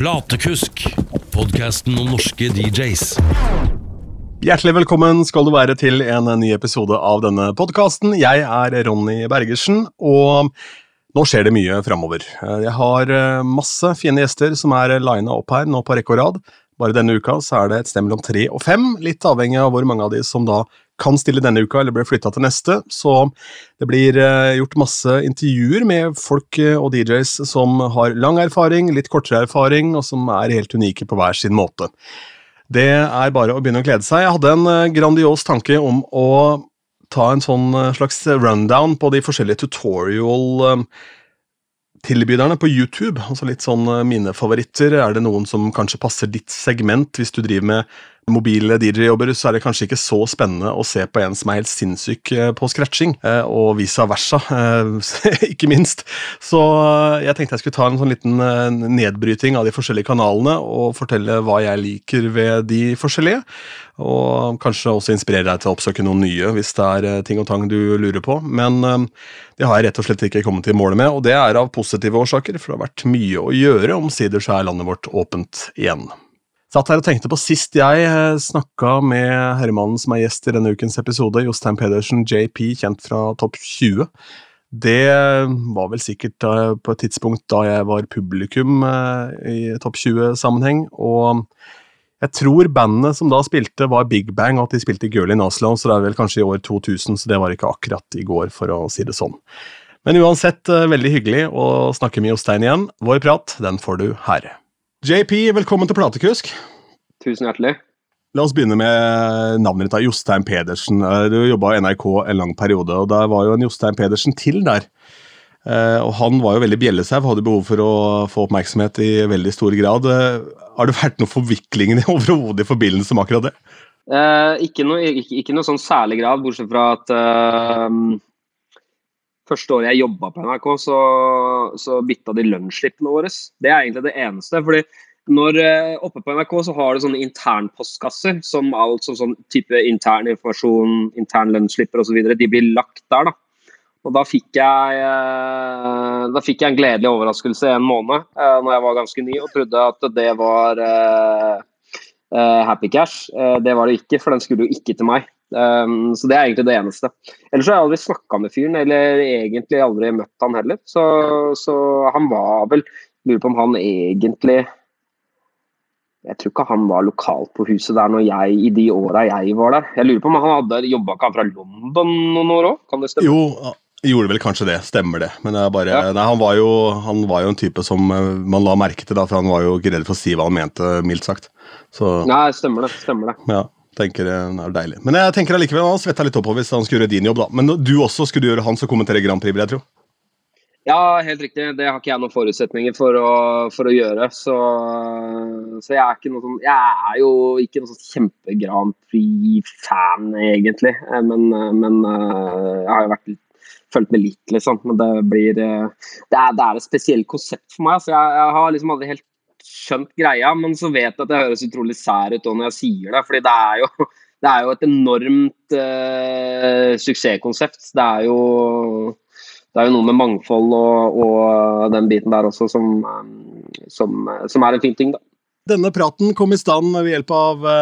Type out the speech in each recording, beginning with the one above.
Platekusk, podkasten om norske DJs. Hjertelig velkommen skal du være til en ny episode av denne podkasten. Jeg er Ronny Bergersen, og nå skjer det mye framover. Jeg har eh, masse fine gjester som er lina opp her nå på rekke og rad. Bare denne uka så er det et sted mellom tre og fem, litt avhengig av hvor mange av de som da kan stille denne uka eller blir flytta til neste. Så det blir eh, gjort masse intervjuer med folk eh, og DJs som har lang erfaring, litt kortere erfaring, og som er helt unike på hver sin måte. Det er bare å begynne å glede seg. Jeg hadde en eh, grandios tanke om å ta en sånn slags rundown på de forskjellige tutorial tilbyderne på YouTube. altså Litt sånn mine favoritter. Er det noen som kanskje passer ditt segment hvis du driver med mobile DJ-jobber, så er det kanskje ikke så spennende å se på en som er helt sinnssyk eh, på scratching, eh, og vice versa, eh, ikke minst. Så jeg tenkte jeg skulle ta en sånn liten nedbryting av de forskjellige kanalene, og fortelle hva jeg liker ved de forskjellige. Og kanskje også inspirere deg til å oppsøke noen nye hvis det er ting og tang du lurer på. Men det har jeg rett og slett ikke kommet til målet med, og det er av positive årsaker, for det har vært mye å gjøre. Omsider så er landet vårt åpent igjen. Satt her og tenkte på sist jeg eh, snakka med herremannen som er gjest i denne ukens episode, Jostein Pedersen, JP, kjent fra Topp 20. Det var vel sikkert eh, på et tidspunkt da jeg var publikum eh, i Topp 20-sammenheng, og jeg tror bandet som da spilte, var Big Bang, og at de spilte Girl in Oslo, så det er vel kanskje i år 2000, så det var ikke akkurat i går, for å si det sånn. Men uansett, veldig hyggelig å snakke med Jostein igjen. Vår prat, den får du her. JP, velkommen til Platekusk. Tusen hjertelig. La oss begynne med navnet ditt, Jostein Pedersen. Eh, du jobba i NRK en lang periode, og der var jo en Jostein Pedersen til der. Eh, og Han var jo veldig bjellesau, hadde behov for å få oppmerksomhet i veldig stor grad. Eh, har det vært noen forviklinger overhodet i forbindelse med akkurat det? Eh, ikke, noe, ikke, ikke, noe, sånn særlig grad, bortsett fra at uh, første året jeg jobba på NRK, så, så bytta de lønnsslippene våre. Det er egentlig det eneste. fordi når uh, Oppe på NRK så har du sånne internpostkasser som alt som sånn type intern informasjon, intern lønnsslipper osv. De blir lagt der. da. Og da fikk jeg uh, da fikk jeg en gledelig overraskelse en måned uh, når jeg var ganske ny og trodde at det var Happy Cash. det var det ikke, for den skulle jo ikke til meg. Um, så det er egentlig det eneste. Ellers har jeg aldri snakka med fyren, eller egentlig aldri møtt han heller. Så, så han var vel Lurer på om han egentlig Jeg tror ikke han var lokalt på huset der når jeg, i de åra jeg var der. Jeg lurer på om han hadde jobba ikke han fra London noen år òg? Kan det stemme? Jo, Gjorde vel kanskje det, stemmer det. Men det bare, ja. nei, han, var jo, han, var jo, en type som eh, man la merke til, da, for han var jo ikke redd for å si hva han mente, mildt sagt. Så, nei, stemmer det. stemmer det. Ja tenker det er deilig. Men jeg tenker allikevel han svetta litt oppover hvis han skulle gjøre din jobb, da. Men du også skulle gjøre han som kommenterer Grand Prix, vil jeg tro? Ja, helt riktig. Det har ikke jeg noen forutsetninger for å, for å gjøre. Så, så, jeg er sånn Jeg er jo ikke noen sånn kjempe-Grand Prix-fan, egentlig. Men, men, jeg har jo vært fulgt med litt, liksom. Men det blir Det er, det er et spesielt konsept for meg. Så jeg, jeg har liksom aldri helt skjønt greia, men så vet jeg at det høres utrolig sær ut når jeg sier det. fordi det er jo, det er jo et enormt uh, suksesskonsept. Det er, jo, det er jo noe med mangfold og, og den biten der også som, som, som, er en fin ting, da. Denne praten kom i stand ved hjelp av uh,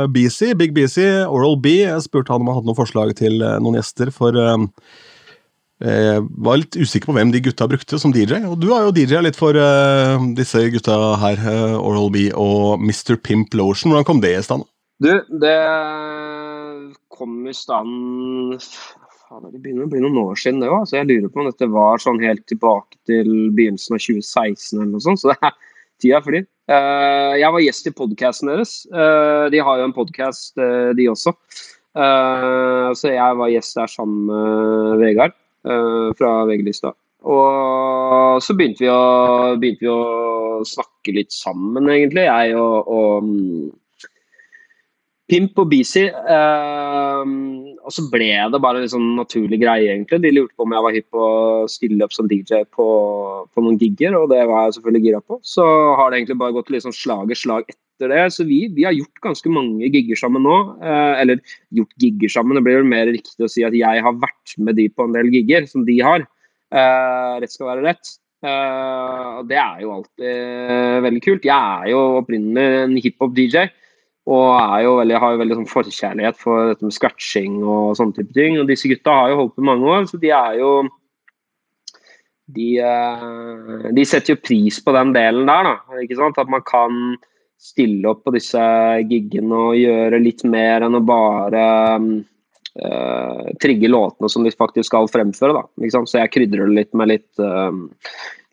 eh, BC, Big BC, Oral B. Jeg spurte han om han hadde noen forslag til uh, noen gjester for uh, jeg eh, var litt usikker på hvem de gutta brukte som DJ. Og du har jo DJ litt for uh, disse gutta her, uh, Oral B og Mr. Pimp Lotion. Hvordan kom det i stand? Du, det kom i stand Faen, Det begynner å bli noen år siden, det òg. Så jeg lurer på om dette var sånn helt tilbake til begynnelsen av 2016 eller noe sånt. Så det er tida flyr. Uh, jeg var gjest i podkasten deres. de har jo en podkast, de også. så jeg var gjest der sammen med Vegard. Eh, fra VG-lista. Og så begynte vi, å, begynte vi, å, snakke litt sammen, egentlig, jeg og, og um, Pimp og BC. Um, og så ble det bare en sånn naturlig greie, egentlig. De lurte på om jeg var hypp på å stille opp som DJ på, på, noen gigger, og det var jeg selvfølgelig gira på. Så har det egentlig bare gått litt sånn slag i slag etter det. Så vi, vi, har gjort ganske mange gigger sammen nå. Eh, eller gjort gigger sammen, det blir vel mer riktig å si at jeg har vært med de på en del gigger som de har. Eh, rett skal være rett. Og det er jo alltid veldig kult. Jeg er jo opprinnelig en hiphop-DJ. Og jo veldig, har jo veldig sånn forkjærlighet for dette med scratching og sånne type ting. Og disse gutta har jo holdt på mange år, så de er jo de, uh, de setter jo pris på den delen der, da. Ikke sant? At man kan stille opp på disse giggene og gjøre litt mer enn å bare uh, trigge låtene som de faktisk skal fremføre. Da, ikke sant? Så jeg krydrer det litt med litt, uh,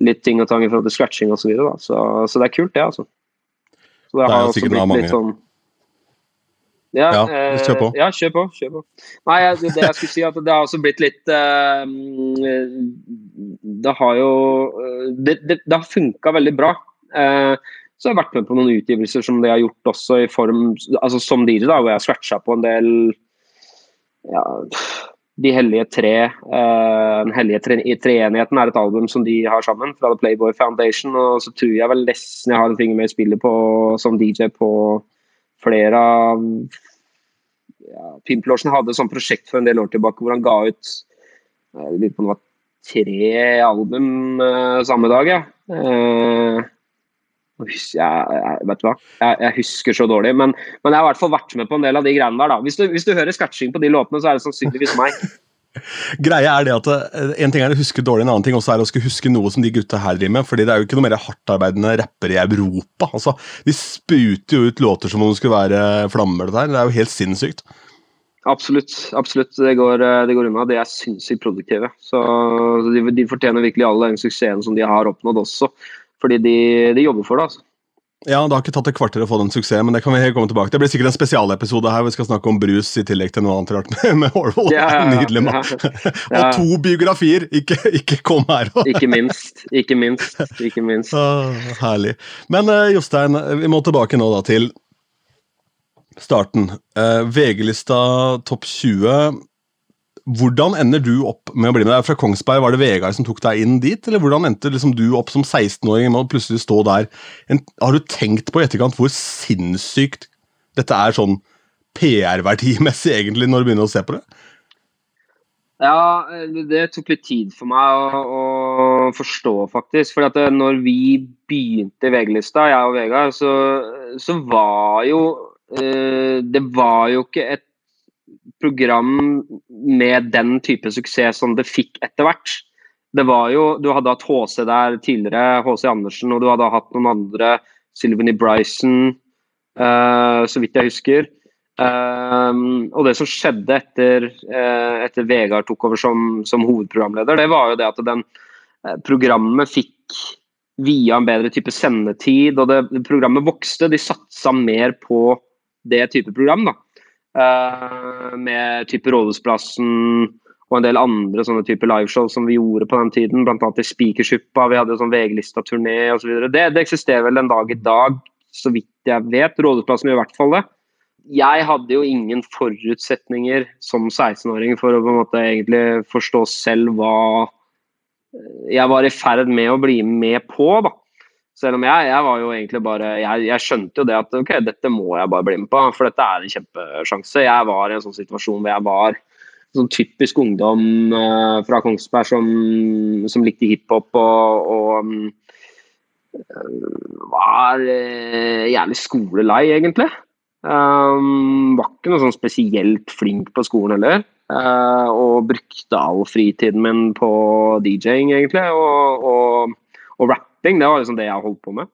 litt ting og tang i forhold til scratching osv. Så, videre, da. så Så det er kult, det, altså. Så det, det har også blitt litt sånn ja, ja, kjør på. Ja, kjør på. Kjør på. Nei, det, det jeg skulle si, at det har også blitt litt uh, Det har jo Det, det, det har funka veldig bra. Så jeg har vært med på noen utgivelser som det har gjort også i form altså som DJ, da, hvor jeg har scratcha på en del ja, De hellige tre. Den hellige tre, treenigheten er et album som de har sammen, fra The Playboy Foundation. Og så tror jeg vel nesten jeg har en finger med i spillet på, som DJ på flere av ja, Pimplotion hadde et sånt prosjekt for en del år tilbake hvor han ga ut jeg lurer på om det var tre album uh, samme dag. Ja. Uh, jeg, jeg, vet hva? Jeg, jeg, husker så dårlig, men, men, jeg har i hvert fall vært med på en del av de greiene der. da. Hvis du, hvis du hører scratching på de låtene, så er det sannsynligvis meg. Greia er det at eh, En ting er å huske dårlig, en annen ting også er å skulle huske noe som de gutta her driver med. fordi det er jo ikke noe mer hardtarbeidende rappere i Europa. altså De spruter jo ut låter som om det skulle være flammer. Det, der. det er jo helt sinnssykt. Absolutt. absolutt, Det går, eh, det går unna. De er sinnssykt produktive. Så de, de, fortjener virkelig all den suksessen som de har oppnådd også. Fordi de, de jobber for det. altså. Ja, Det har ikke tatt et kvarter å få den suksessen, men det kan vi helt komme tilbake til. Det blir sikkert en spesialepisode her vi skal snakke om brus i tillegg til noe annet rart med, med Orwell. Ja, ja, ja. Nydelig mann. og to biografier! Ikke, ikke kom her. ikke minst. Ikke minst. Ikke minst. Ah, herlig. Men uh, Jostein, vi må tilbake nå da til starten. Uh, VG-lista topp 20 hvordan ender du opp med å bli med? deg Fra Kongsberg Var det Vegard som tok deg inn dit, eller hvordan endte liksom du opp som 16-åring med å plutselig stå der? En, har du tenkt på i etterkant hvor sinnssykt dette er sånn PR-verdimessig, egentlig, når du begynner å se på det? Ja, det tok litt tid for meg å, å forstå, faktisk. For at eh, når vi begynte i VG-lista, jeg og Vegard, så, så var jo eh, Det var jo ikke et program med den type suksess som det fikk etter hvert. Det var jo, Du hadde hatt HC der tidligere, HC Andersen, og du hadde hatt noen andre. Sylvany Bryson, uh, så vidt jeg husker. Um, og det som skjedde etter, uh, etter Vegard tok over som, som, hovedprogramleder, det var jo det at den uh, programmet fikk via en bedre type sendetid, og det, programmet vokste. De satsa mer på det type program. da. Uh, med type Rådhusplassen og en del andre sånne type liveshow som vi gjorde på den tiden. Bl.a. i Spikersuppa, vi hadde sånn VG-lista-turné osv. Det, det eksisterer vel en dag i dag, så vidt jeg vet. Rådhusplassen i hvert fall det. Jeg hadde jo ingen forutsetninger som 16-åring for å på en måte egentlig forstå selv hva jeg var i ferd med å bli med på. da. Selv om jeg, jeg var jo egentlig bare jeg, jeg, skjønte jo det at ok, dette må jeg bare bli med på, for dette er en kjempesjanse. Jeg var i en sånn situasjon hvor jeg var sånn typisk ungdom uh, fra Kongsberg som, som likte hiphop og, og um, var uh, jævlig skolelei, egentlig. Um, var ikke noe sånn spesielt flink på skolen heller. Uh, og brukte all fritiden min på DJ-ing, egentlig, og, og, og rapping. Det var liksom det jeg holdt på med.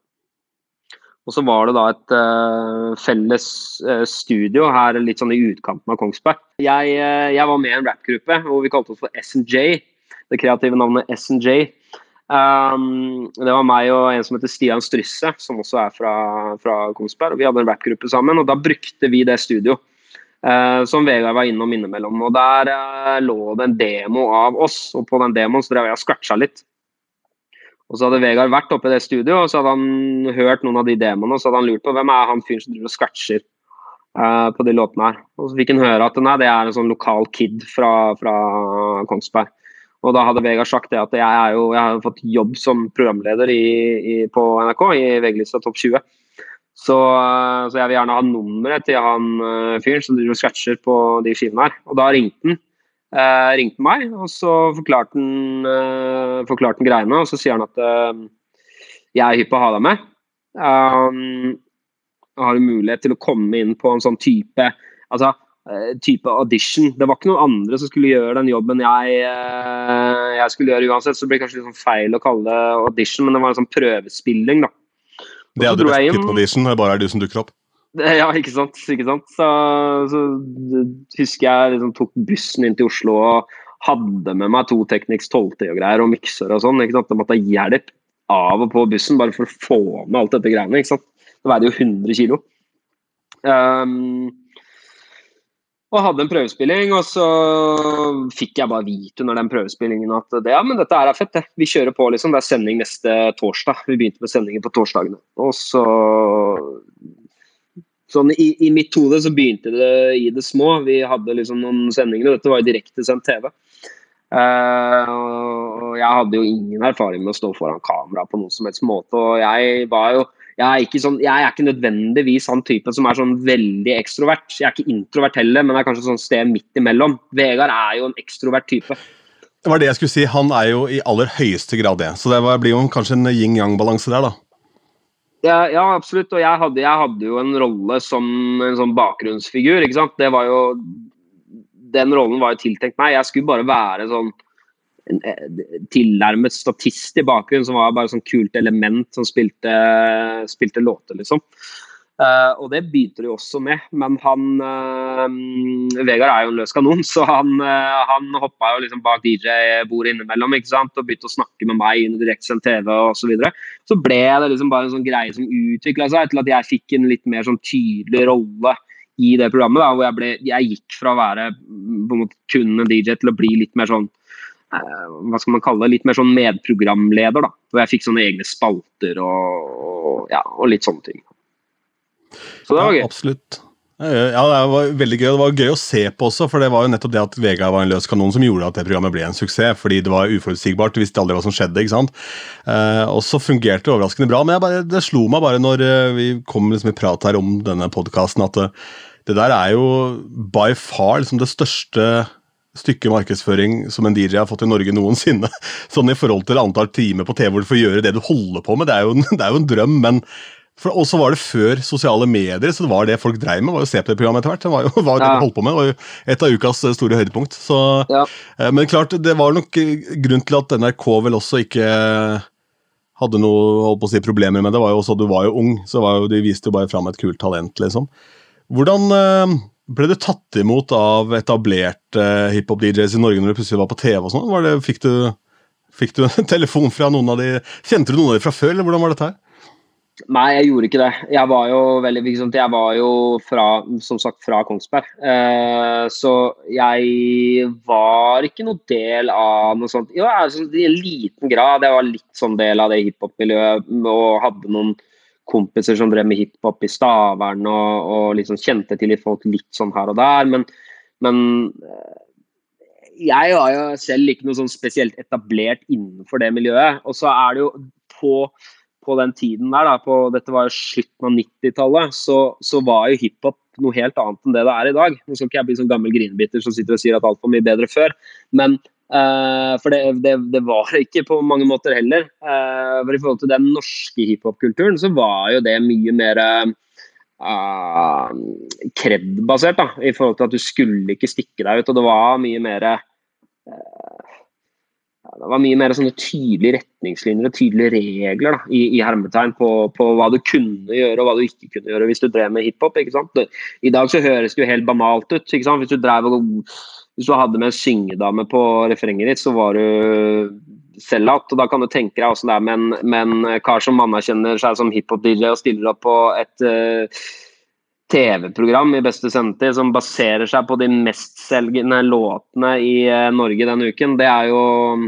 Og så var det da et uh, felles uh, studio her litt sånn i utkanten av Kongsberg. Jeg, uh, jeg var med i en rappgruppe hvor vi kalte oss for SNJ. Det kreative navnet SNJ. Um, det var meg og en som heter Stian Strysse, som også er fra, fra Kongsberg. og Vi hadde en rappgruppe sammen, og da brukte vi det studio. som Vegard var innom innimellom. og Der lå det en demo av oss, og på den demoen så drev jeg og scratcha litt. Og så hadde Vegard vært oppe i det studioet og så hadde han hørt noen av de demoene og så hadde han lurt på hvem er han fyren som driver og scratcher uh, på de låtene her. Og så fikk han høre at nei, det er en sånn lokal kid fra, fra Kongsberg. Og da hadde Vegard sagt det at jeg, jo, jeg har fått jobb som programleder i, i, på NRK i VG-lista Topp 20. Så, uh, så, jeg vil gjerne ha nummeret til han uh, fyren som driver og scratcher på de skivene her. Og da ringte han Uh, ringte meg, og så forklarte han, eh, forklarte han greiene. Og så sier han at eh, jeg er hypp på å ha deg med. Um, har du mulighet til å komme inn på en sånn type altså, type audition. Det var ikke noen andre som skulle gjøre den jobben jeg, jeg skulle gjøre uansett. Så det blir kanskje litt sånn feil å kalle det audition, men det var en sånn prøvespilling. da. Det er jo det beste audition, det bare er du som dukker opp. Ja, ikke sant. Ikke sant? Så, så husker jeg liksom tok bussen inn til Oslo og hadde med meg to Technics 12T og greier og mikser og sånn. ikke sant? Jeg måtte ha hjelp av og på bussen bare for å få med alt dette greiene. ikke sant? Det veide jo 100 kilo. Um, og hadde en prøvespilling, og så fikk jeg bare vite under den prøvespillingen at det, ja, men dette er fett, det. Vi kjører på, liksom. Det er sending neste torsdag. Vi begynte med sendinger på torsdagene. Og så Sånn i, i, mitt hode så begynte det i det små. Vi hadde liksom noen sendinger, og dette var jo direktesendt TV. Uh, og jeg hadde jo ingen erfaring med å stå foran kamera på noen som helst måte. Og jeg var jo jeg er, sånn, jeg er ikke nødvendigvis han typen som er sånn veldig ekstrovert. Jeg er ikke introvert heller, men er kanskje sånn sted midt imellom. Vegard er jo en ekstrovert type. Det var det jeg skulle si. Han er jo i aller høyeste grad det. Så det blir jo kanskje en yin-yang-balanse der, da. Ja, ja, absolutt. Og jeg hadde, jeg hadde, jo en rolle som en sånn bakgrunnsfigur. ikke sant? Det var jo, Den rollen var jo tiltenkt meg. Jeg skulle bare være sånn en eh, tilnærmet statist i bakgrunnen, som var bare sånn kult element som spilte, spilte låter, liksom. Uh, og det begynte de også med, men han uh, Vegard er jo en løs kanon, så han, uh, han hoppa jo liksom bak DJ-bordet innimellom ikke sant? og begynte å snakke med meg under direktesendt TV osv. Så, så ble det liksom bare en sånn greie som utvikla seg til at jeg fikk en litt mer sånn tydelig rolle i det programmet. Da, hvor jeg, ble, jeg gikk fra å være på en måte kun en DJ til å bli litt mer sånn hva skal man kalle det, litt mer sånn medprogramleder. da, Hvor jeg fikk sånne egne spalter og, og, ja, og litt sånne ting. Så det var gøy. Ja, absolutt. Ja, det var veldig gøy. Det var gøy å se på også, for det var jo nettopp det at Vegard var en løs kanon som gjorde at det programmet ble en suksess. Fordi det var uforutsigbart, du visste aldri hva som skjedde. ikke sant? Eh, og så fungerte det overraskende bra. Men bare, det slo meg bare når eh, vi kom liksom i prat her om denne podkasten, at det, eh, det, der er jo by far liksom det største stykket markedsføring som en DJ har fått i Norge noensinne. Sånn i forhold til antall timer på TV hvor du får gjøre det du holder på med. Det er jo, det er jo en drøm, men og så var det før sosiale medier, så det var det folk dreiv med. var jo se på det programmet etter hvert. Det var jo var det ja. de holdt på med. Det var jo et av ukas eh, store høydepunkt. Så, ja. Eh, men klart, det var nok grunn til at NRK vel også ikke hadde noe holdt på å si, problemer med det. var jo også, Du var jo ung, så jo, de viste jo bare fram et kult talent, liksom. Hvordan eh, ble du tatt imot av etablerte hiphop-DJs i Norge når du plutselig var på TV? og sånn? Fikk, fikk, du en telefon fra noen av de Kjente du noen av de fra før, eller hvordan var dette her? Nei, jeg gjorde ikke det. Jeg var jo veldig Jeg var jo fra, som sagt, fra Kongsberg. Eh, så jeg var ikke noe del av noe sånt. Jo, altså, i en liten grad. Jeg var litt sånn del av det hiphop-miljøet og hadde noen kompiser som drev med hiphop i Stavern og, og liksom kjente til litt folk litt sånn her og der. Men, men eh, jeg var jo selv ikke noe sånn spesielt etablert innenfor det miljøet. Og så er det jo på på den tiden der, da, på, dette var jo slutten av 90-tallet, så, så, var jo hiphop noe helt annet enn det det er i dag. Nå skal ikke jeg bli sånn gammel grinebiter som sitter og sier at alt var mye bedre før, men uh, For det, det, det, var det ikke på mange måter heller. Uh, for I forhold til den norske hiphop-kulturen, så var jo det mye mer uh, kred-basert, da, i forhold til at du skulle ikke stikke deg ut, og det var mye mer det var mye mer sånne tydelige retningslinjer og tydelige regler da, i, i hermetegn på, på, hva du kunne gjøre og hva du ikke kunne gjøre hvis du drev med hiphop. ikke sant? I dag så høres det jo helt banalt ut. ikke sant? Hvis du, drev, hvis du hadde med en syngedame på refrenget ditt, så var du sellout. Og da kan du tenke deg åssen det er med en, med en kar som anerkjenner seg som hiphop-DJ og stiller opp på et uh, TV-program i beste sendetid som baserer seg på de mestselgende låtene i uh, Norge denne uken, det er jo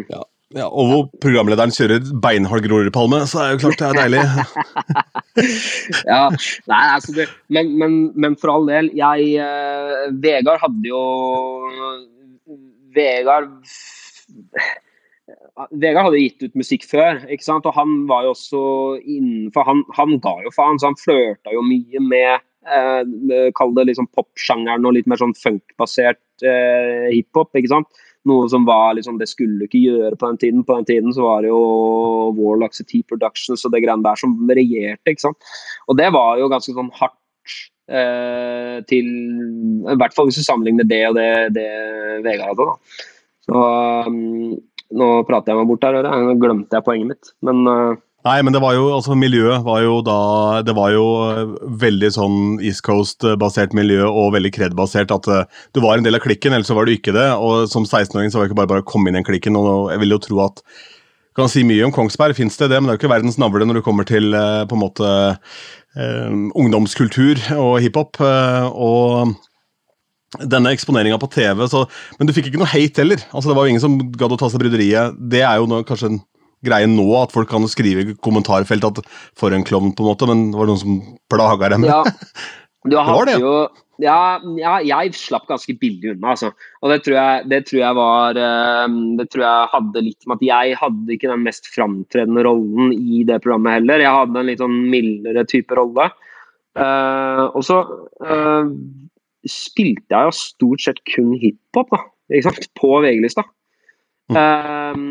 ja. ja og hvor programlederen kjører beinhard Grorudpalme, så er det jo klart det er deilig. ja, nei, altså det, men, men, men, for all del, jeg uh, Vegard hadde jo Vegard Vegard hadde gitt ut musikk før, ikke sant? og han var jo også innenfor Han, han ga jo faen, så han flørta jo mye med eh, Kall det liksom popsjangeren og litt mer sånn funkbasert eh, hiphop. ikke sant? Noe som var liksom, det skulle du ikke gjøre på den tiden. På den tiden så var det jo Warlocks og T-Productions og det greiene der som regjerte. ikke sant? Og det var jo ganske sånn hardt eh, til I hvert fall hvis du sammenligner det og det, det Vegard hadde. da. Så um, nå prater jeg meg bort her, nå glemte jeg poenget mitt. Men uh, Nei, men det var jo, altså miljøet var jo da Det var jo eh, veldig sånn East Coast-basert miljø og veldig kred-basert. At uh, du var en del av klikken, ellers så var du ikke det. Og som 16-åring så var det ikke bare bare å komme inn i den klikken. Og jeg vil jo tro at kan si mye om Kongsberg, fins det det, men det er jo ikke verdens navle når du kommer til uh, på en måte ungdomskultur og hiphop. og denne eksponeringa på TV, så, men du fikk ikke noe hate heller. Altså, det var jo ingen som gadd å ta seg bryderiet. Det er jo noe, kanskje en greie nå, at folk kan skrive i kommentarfelt at 'for en klovn', på en måte, men det var noen som plaga dem. Ja, du hadde det. jo ja, ja, jeg slapp ganske billig unna, altså. Og det tror jeg, det tror jeg var eh, Det tror jeg hadde litt med at jeg hadde ikke den mest framtredende rollen i det programmet heller. Jeg hadde en litt sånn mildere type rolle. Uh, og så uh, spilte jeg jo stort sett kun hiphop da, ikke sant? på VG-lista. Mm. Um,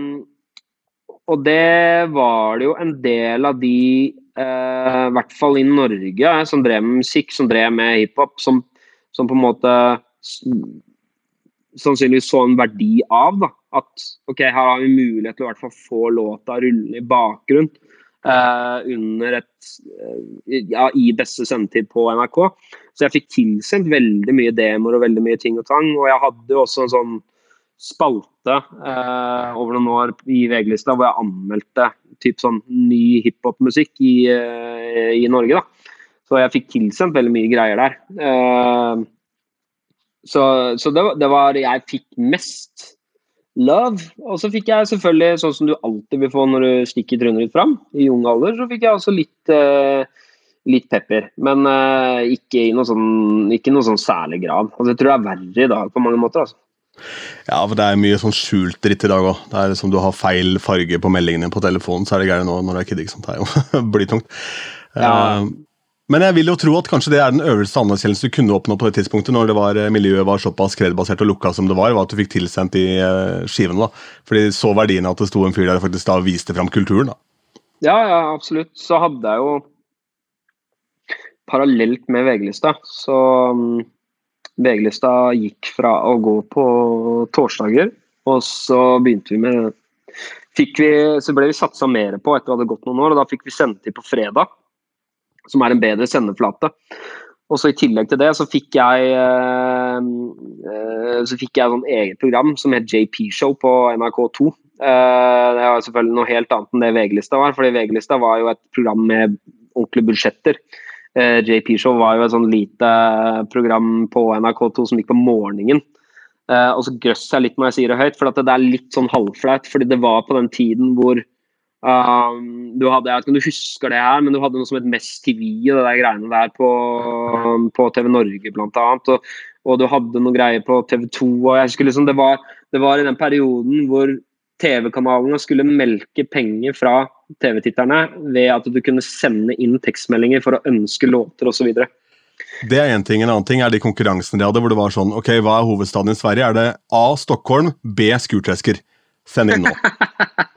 og det var det jo en del av de, eh, i hvert fall i Norge, som drev med musikk, som drev med hiphop, som, som på en måte sannsynligvis så en verdi av. da, At ok, her har vi mulighet til å hvert fall få låta rulle i bakgrunn. Uh, under et uh, ja, i beste sendetid på NRK. Så jeg fikk tilsendt veldig mye demoer og veldig mye ting og tang. Og jeg hadde jo også en sånn spalte eh, over noen år i VG-lista hvor jeg anmeldte typ sånn ny hiphop-musikk i, i, Norge. da. Så jeg fikk tilsendt veldig mye greier der. så, så det, det var Jeg fikk mest love. Og så fikk jeg selvfølgelig, sånn som du alltid vil få når du stikker trynet ditt fram, i ung alder, så fikk jeg også litt, uh, litt pepper. Men uh, ikke i noe sånn, ikke noe sånn særlig grad. Altså, jeg tror det er verre i dag på mange måter. altså. Ja, for det er mye sånn skjult dritt i dag òg. Det er liksom Du har feil farge på meldingene på telefonen, så er det gærent nå når det er kid. ikke sant? Det tungt. Ja. Uh, men jeg vil jo tro at kanskje det er den øverste anerkjennelsen du kunne oppnå på det tidspunktet, når det var, eh, miljøet var såpass kredbasert og lukka som det var, var at du fikk tilsendt de uh, skivene. da. Fordi så verdiene at det sto en fyr der og faktisk da viste fram kulturen. da. Ja, ja, absolutt. Så hadde jeg jo parallelt med VG-lista, så um, VG-lista gikk fra å gå på torsdager, og så begynte vi med vi, Så ble vi satsa mer på etter at det hadde gått noen år, og da fikk vi sendetid de på fredag som er en bedre sendeflate. Og så I tillegg til det så fikk jeg eh, eh så fikk jeg sånn eget program som het JP Show på NRK2. Eh, det var selvfølgelig noe helt annet enn det VG-lista var, fordi VG-lista var jo et program med ordentlige budsjetter. Eh, JP Show var jo et sånn lite program på NRK2 som gikk på morgenen. Eh, og så grøsser jeg litt når jeg sier det høyt, for det er litt sånn halvflaut. fordi det var på den tiden hvor Um, du hadde, jeg vet ikke om du husker det her, men du hadde noe som het Mest TV og det der greiene der på, på TV Norge bl.a. Og, og du hadde noe greier på TV 2. og jeg husker liksom det var, det var i den perioden hvor TV-kanalene skulle melke penger fra TV-titterne ved at du kunne sende inn tekstmeldinger for å ønske låter osv. Det er én ting. En annen ting er de konkurransene de hadde, hvor det var sånn Ok, hva er hovedstaden i Sverige? Er det A. Stockholm, B. Skurtresker? Send inn nå.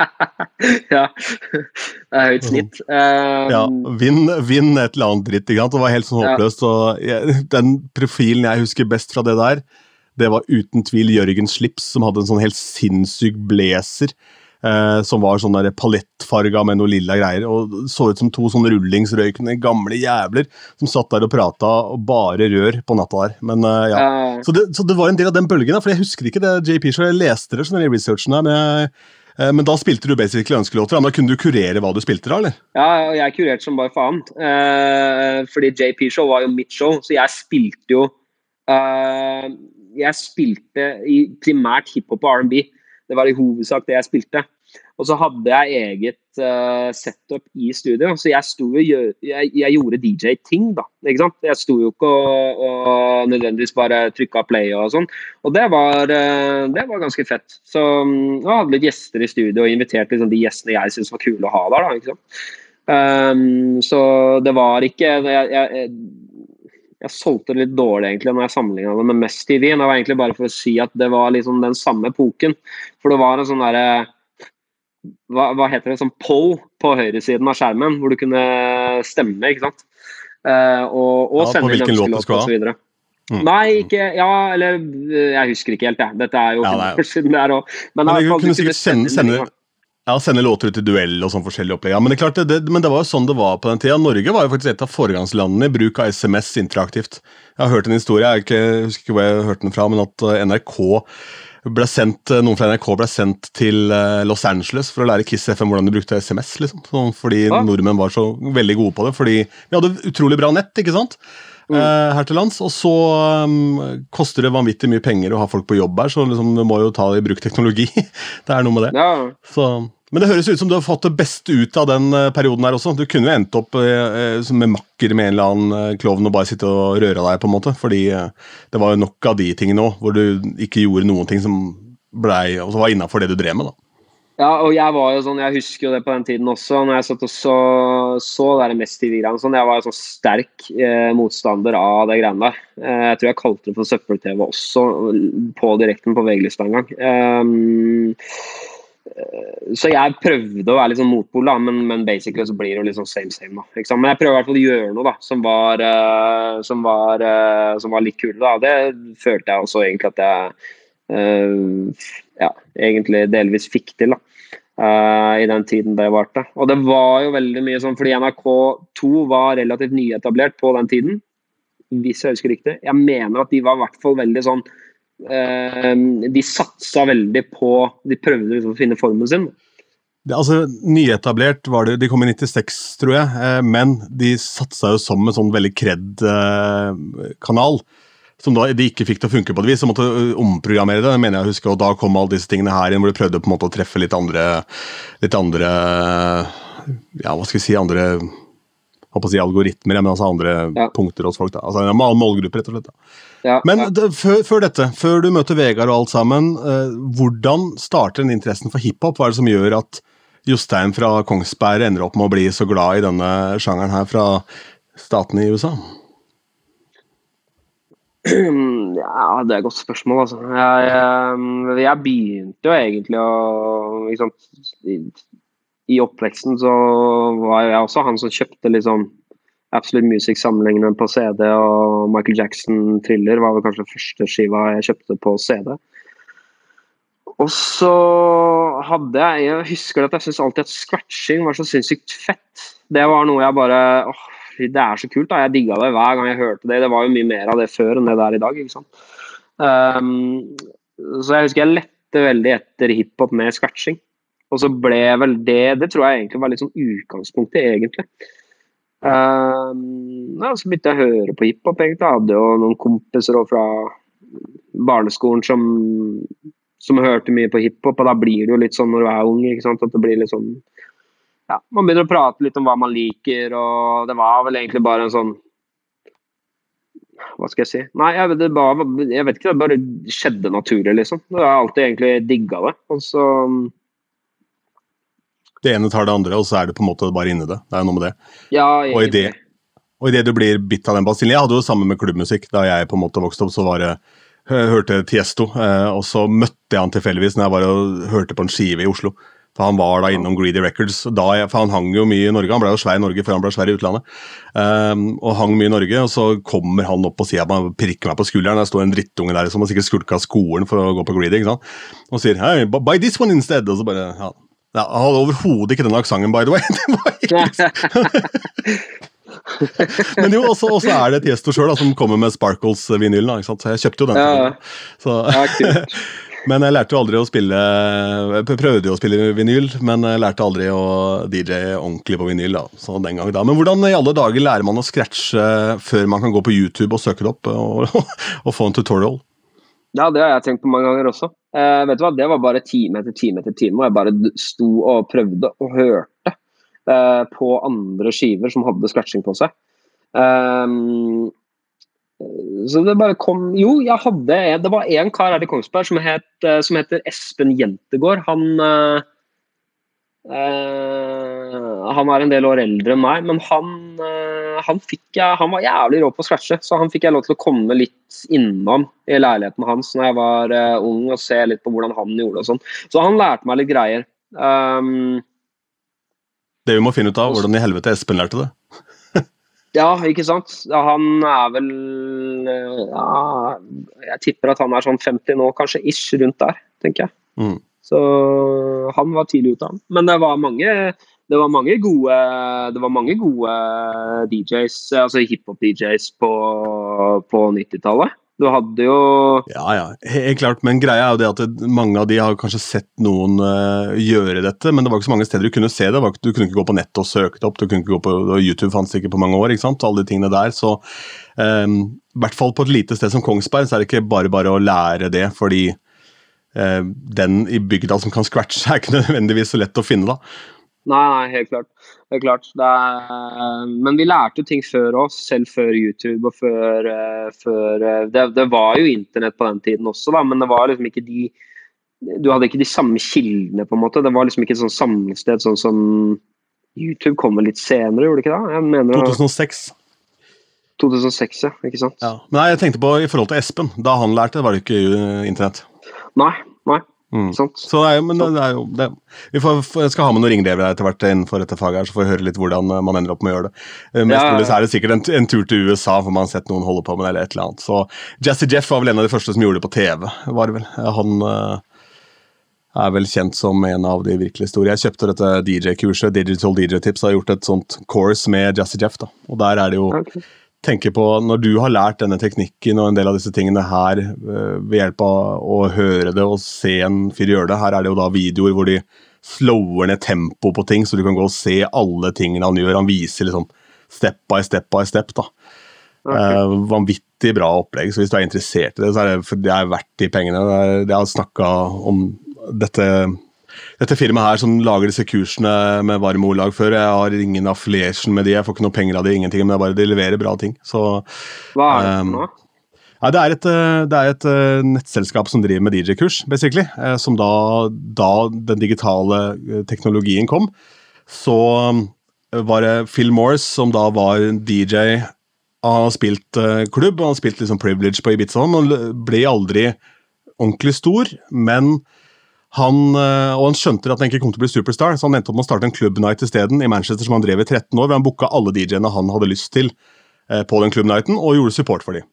ja. Det er høyt snitt. Um, ja, vinn, vinn, et eller annet dritt. Ikke sant? Det var helt sånn håpløst. Ja. Jeg, den profilen jeg husker best fra det der, det var uten tvil Jørgen Slips, som hadde en sånn helt sinnssyk blazer. Eh, som var sånn palettfarga med noe lilla greier. og Så ut som to sånne rullingsrøykende gamle jævler som satt der og prata og bare rør på natta der. Men eh, ja. Uh, så, det, så, det, var en del av den bølgen, for jeg husker ikke det JP Show. Jeg leste det sånn i researchen her, men Eh, men da spilte du basically ønskelåter. Da kunne du kurere hva du spilte da, eller? Ja, og jeg kurerte som bare faen. Eh, fordi JP Show var jo mitt show, så jeg spilte jo eh, Jeg spilte i primært hiphop og R&B. Det var i hovedsak det jeg spilte. Og så hadde jeg eget uh, setup i studio, så jeg, sto jeg, jeg gjorde DJ-ting, da. ikke sant? Jeg sto jo ikke og, og nødvendigvis bare trykka play og sånn. Og det var, uh, det var ganske fett. Så jeg hadde litt gjester i studio og inviterte liksom, de gjestene jeg syntes var kule å ha der. da, ikke sant? Um, så det var ikke jeg, jeg, jeg solgte det litt dårlig egentlig når jeg sammenligna det med Mest TV. Det var egentlig bare for å si at det var liksom den samme epoken. For det var en sånn derre hva, hva, heter det, sånn poll på høyresiden av skjermen, hvor du kunne stemme, ikke sant. Uh, og, og ja, sende inn ønskelåt osv. Mm. Nei, ikke Ja, eller jeg husker ikke helt, jeg. Dette er jo ja, år siden det er òg. Men, men du kunne sikkert sende, sende, ja, sende låter ut i duell og sånn forskjellige opplegg. Ja, men, det, klart, det, men det var jo sånn det var på den tida. Norge var jo faktisk et av foregangslandene i bruk av SMS interaktivt. Jeg har hørt en historie, jeg, ikke, jeg husker ikke hvor jeg hørte den fra, men at eh, NRK ble sendt, eh, noen fra NRK ble sendt til eh, Los Angeles for å lære Kiss FM hvordan de brukte SMS. liksom. Sånn, fordi ja. nordmenn var så veldig gode på det. Fordi vi hadde utrolig bra nett ikke sant? Mm. Her til lands. Og så um, koster det vanvittig mye penger å ha folk på jobb her, så liksom, du må jo ta i bruk teknologi. det er noe med det. Ja. Så men det høres ut som du har fått det beste ut av den eh, perioden her også. Du kunne jo endt opp eh, eh med makker med en eller annen klovn og bare sitte og røre deg, på en måte. Fordi det var jo nok av de tingene òg, hvor du ikke gjorde noen ting som blei Og så var innafor det du drev med, da. Ja, og jeg var jo sånn, jeg husker jo det på den tiden også, når jeg satt og så, så der Mest TV-greiene. Sånn, jeg var jo sånn sterk eh, motstander av det greiene der. Eh, jeg tror jeg kalte det for søppel-TV også, på direkten på VG-lista en gang. Um, så jeg prøvde å være litt sånn motpol, da, men, men basically så blir det jo litt sånn same same. da? Men jeg prøver i hvert fall å gjøre noe da, som var, uh, som var, uh, som var litt kult. Det følte jeg også egentlig at jeg uh, ja, egentlig delvis fikk til. da, I den tiden det varte. Og det var jo veldig mye sånn, fordi NRK2 var relativt nyetablert på den tiden, hvis jeg husker riktig. Jeg mener at de var i hvert fall veldig sånn de satsa veldig på De prøvde liksom å finne formen sin. Det, altså, Nyetablert var det, de kom i 96, tror jeg, eh, men de satsa jo som en sånn veldig kred-kanal. som da de ikke fikk til å funke på et vis, så måtte omprogrammere det. mener jeg husker, og Da kom alle disse tingene her inn, hvor de prøvde på en måte å treffe litt andre litt andre ja, hva skal vi si, andre håper å si algoritmer, men altså andre ja. punkter hos folk. da, altså En målgruppe, rett og slett. Ja, men ja. Før, før, dette, før du møter Vegard og alt sammen, eh, hvordan starter den interessen for hiphop? Hva er det som gjør at Jostein fra Kongsberg ender opp med å bli så glad i denne sjangeren her fra statene i USA? Ja, det er et godt spørsmål, altså. Jeg, jeg, jeg begynte jo egentlig å liksom, i oppveksten så var jeg også han som kjøpte liksom Absolute Music sammenlignende på CD, og Michael Jackson Thriller var vel kanskje første skiva jeg kjøpte på CD. Og så hadde jeg Jeg husker at jeg syntes alltid at scratching var så sinnssykt fett. Det var noe jeg bare åh, Det er så kult. da, Jeg digga det hver gang jeg hørte det. Det var jo mye mer av det før enn det det er i dag. ikke sant? Um, så jeg husker jeg lette veldig etter hiphop med scratching. Og så ble vel det Det tror jeg egentlig var litt sånn utgangspunktet, egentlig. Um, ja, så begynte jeg å høre på hiphop. egentlig. Jeg hadde jo noen kompiser fra barneskolen som, som hørte mye på hiphop, og da blir det jo litt sånn når du er ung. ikke sant, at det blir litt sånn ja, Man begynner å prate litt om hva man liker, og det var vel egentlig bare en sånn hva skal jeg si? Nei, jeg, det bare, jeg vet ikke, det bare skjedde naturlig, liksom. Jeg har alltid egentlig digga det. Og så det ene tar det andre, og så er du på en måte bare inni det. Det er noe med det. Ja, og i det, og idet du blir bitt av den basillen Jeg hadde jo sammen med klubbmusikk da jeg på en måte vokste opp. så var det hørte Tiesto, eh, og så møtte jeg han tilfeldigvis når jeg var og hørte på en skive i Oslo. For Han var da innom Greedy Records. Jeg, for Han hang jo mye i Norge. Han ble jo svær i Norge før han ble svær i utlandet. Um, og hang mye i Norge, og så kommer han opp og sier at han prikker meg på skulderen. Der står en drittunge der som har sikkert skulka skolen for å gå på Greedy. ikke sant? Og sier 'buy this one instead'. Og så bare, ja, ja, han hadde overhodet ikke den aksenten, by the way. Men jo, også, også er det Tiesto sjøl som kommer med Sparkles-vinylen. Så jeg kjøpte jo den. Ja, så, men jeg lærte jo aldri å spille prøvde jo å spille vinyl, men jeg lærte aldri å DJ ordentlig på vinyl. da, så den gang da. Men hvordan i alle dager lærer man å scratche før man kan gå på YouTube og søke det opp og, og få en tutorial? Ja, det har jeg tenkt på mange ganger også. Eh, vet du hva, Det var bare time etter time etter time og jeg bare sto og prøvde og hørte eh, på andre skiver som hadde scratching på seg. Um, så det bare kom Jo, jeg hadde Det var en kar her i Kongsberg som, het, eh, som heter Espen Jentegård. Han uh, Eh, han er en del år eldre enn meg, men han, uh, han, fikk jeg, han var jævlig rå på å scratche. Så han fikk jeg lov til å komme litt innom i leiligheten hans når jeg var uh, ung og se litt på hvordan han gjorde og sånn. Så han lærte meg litt greier. Um, det vi må finne ut av, hvordan i helvete Espen lærte det. ja, ikke sant. Han er vel ja, Jeg tipper at han er sånn 50 nå, kanskje ish rundt der, tenker jeg. Mm. Så han var tidlig ute, han. Men det var mange, det var mange gode var mange gode DJs, altså hiphop-DJs på, på 90-tallet. Du hadde jo Ja, ja, helt klart. Men greia er jo det at mange av de har kanskje sett noen uh, gjøre dette, men det var ikke så mange steder du kunne se det. Du kunne ikke gå på nettet og søke det opp. du kunne ikke gå på, YouTube fantes ikke på mange år. ikke sant? Alle de tingene der. Så um, i hvert fall på et lite sted som Kongsberg så er det ikke bare bare å lære det, fordi den i bygda som kan scratche, er ikke nødvendigvis så lett å finne. da. Nei, nei, helt klart. Helt klart. Er, men vi lærte jo ting før oss, selv før YouTube og før, uh, før uh, det, det, var jo internett på den tiden også, da, men det var liksom ikke de Du hadde ikke de samme kildene, på en måte. Det var liksom ikke et sånn samlested sånn som YouTube kommer litt senere, gjorde det ikke det? Mener, 2006. 2006, ja. Ikke sant. Ja. Men nei, jeg tenkte på i forhold til Espen. Da han lærte, var det ikke internett. Nei, nei. Mm. Så det er, men det, er jo det. Vi får, skal ha med noen ringrever etter hvert innenfor dette faget, her, så får vi høre litt hvordan eh, man ender opp med å gjøre det. Eh, mest ja, ja. så er det sikkert en, en, tur til USA, for man har sett noen holde på med det, eller et eller annet. Så Jazzy Jeff var vel en av de første som gjorde det på TV. var det vel. Han uh, er vel kjent som en av de virkelig store. Jeg kjøpte dette DJ-kurset, Digital DJ Tips, har gjort et sånt course med Jazzy Jeff. da, og der er det jo okay tenker på, Når du har lært denne teknikken og en del av disse tingene her eh, ved hjelp av å høre det og se en fyr gjøre det Her er det jo da videoer hvor de slower ned tempo på ting, så du kan gå og se alle tingene han gjør. Han viser liksom step by step by step. da. Okay. Uh, vanvittig bra opplegg. så Hvis du er interessert i det, så er det, for det er verdt de pengene. Jeg har snakka om dette dette firmaet her som lager disse kursene med varme ordlag før. Jeg har ingen affiliation med de, jeg får ikke noe penger av de, ingenting, men det bare de leverer bra ting. Så, Hva er det nå? Um, ja, det er et, eh, det er et uh, nettselskap som driver med DJ-kurs, basically. Uh, som da, da, den digitale teknologien kom, så var det Phil Morris, som da var DJ Han har spilt klubb, han har spilt liksom privilege på Ibiza, men ble aldri ordentlig stor, men han, eh, og han skjønte at han ikke kom til å bli superstar, så han endte opp med å starte en Club Night isteden i Manchester som han drev i 13 år, hvor han booka alle DJ-ene han hadde lyst til eh, på den Club Nighten, og gjorde support for dem.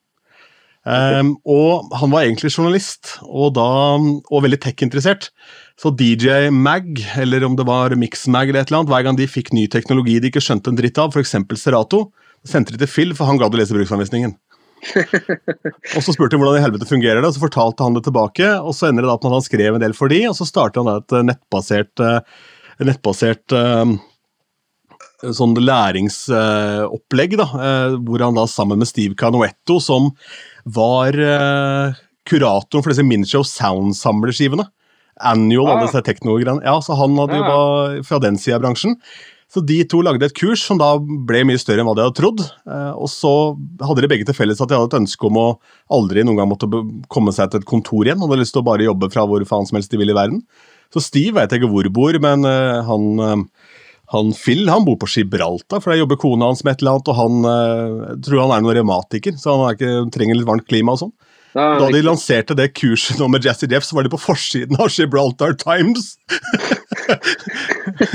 Um, og han var egentlig journalist, og, da, og veldig tech-interessert. Så DJ Mag, eller om det var Mix Mag eller et eller annet, hver gang de fikk ny teknologi de ikke skjønte en dritt av, f.eks. Serato, sendte de til Phil, for han gadd å lese bruksanvisningen og så spurte han hvordan i helvete fungerer det, og så fortalte han det tilbake. og Så ender det da at han skrev en del for de, og så starter han et eh, nettbasert, eh, nettbasert um, sånn læringsopplegg, da, hvor han da sammen med Steve Canoetto, som var kuratoren for disse Minshow Sound-samlerskivene Annual, ah. alle disse teknogreiene. Ja, så han hadde jo ah. fra den sida av bransjen. Så De to lagde et kurs som da ble mye større enn hva de hadde trodd. Eh, og så hadde de begge til felles at de hadde et ønske om å aldri noen gang måtte komme seg til et kontor igjen. Hadde lyst til å bare jobbe fra hvor faen som helst de ville i verden. Så Steve vet jeg ikke hvor bor, men eh, han, eh, han Phil han bor på Gibraltar, for der jobber kona hans med et eller annet, og han tror han er noen revmatiker, så han ikke, trenger litt varmt klima og sånn. Da de lanserte det kurset nå med Jazzy Jeff, så var de på forsiden av Gibraltar Times!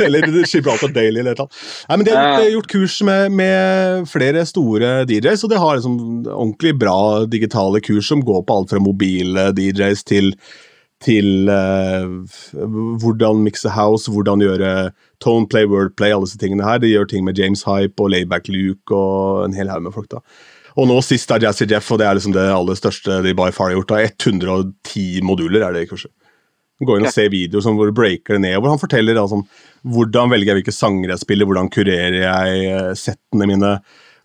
eller Gibraltar Daily eller noe. Nei, men De har gjort, gjort kurs med, med, flere store DJs, og de har liksom ordentlig bra digitale kurs som går på alt fra mobile DJs til til uh, hvordan mikse house, hvordan gjøre tone play, wordplay, alle disse tingene her. De gjør ting med James Hype og Layback Luke og en hel haug med folk. da. Og nå sist er Jazzy Jeff, og det er liksom det aller største de by far har gjort. Da. 110 moduler er det i kurset. Gå inn og se videoer som hvor du breaker det ned, hvor han forteller altså, hvordan velger jeg hvilke sanger jeg spiller, hvordan kurerer jeg eh, settene mine,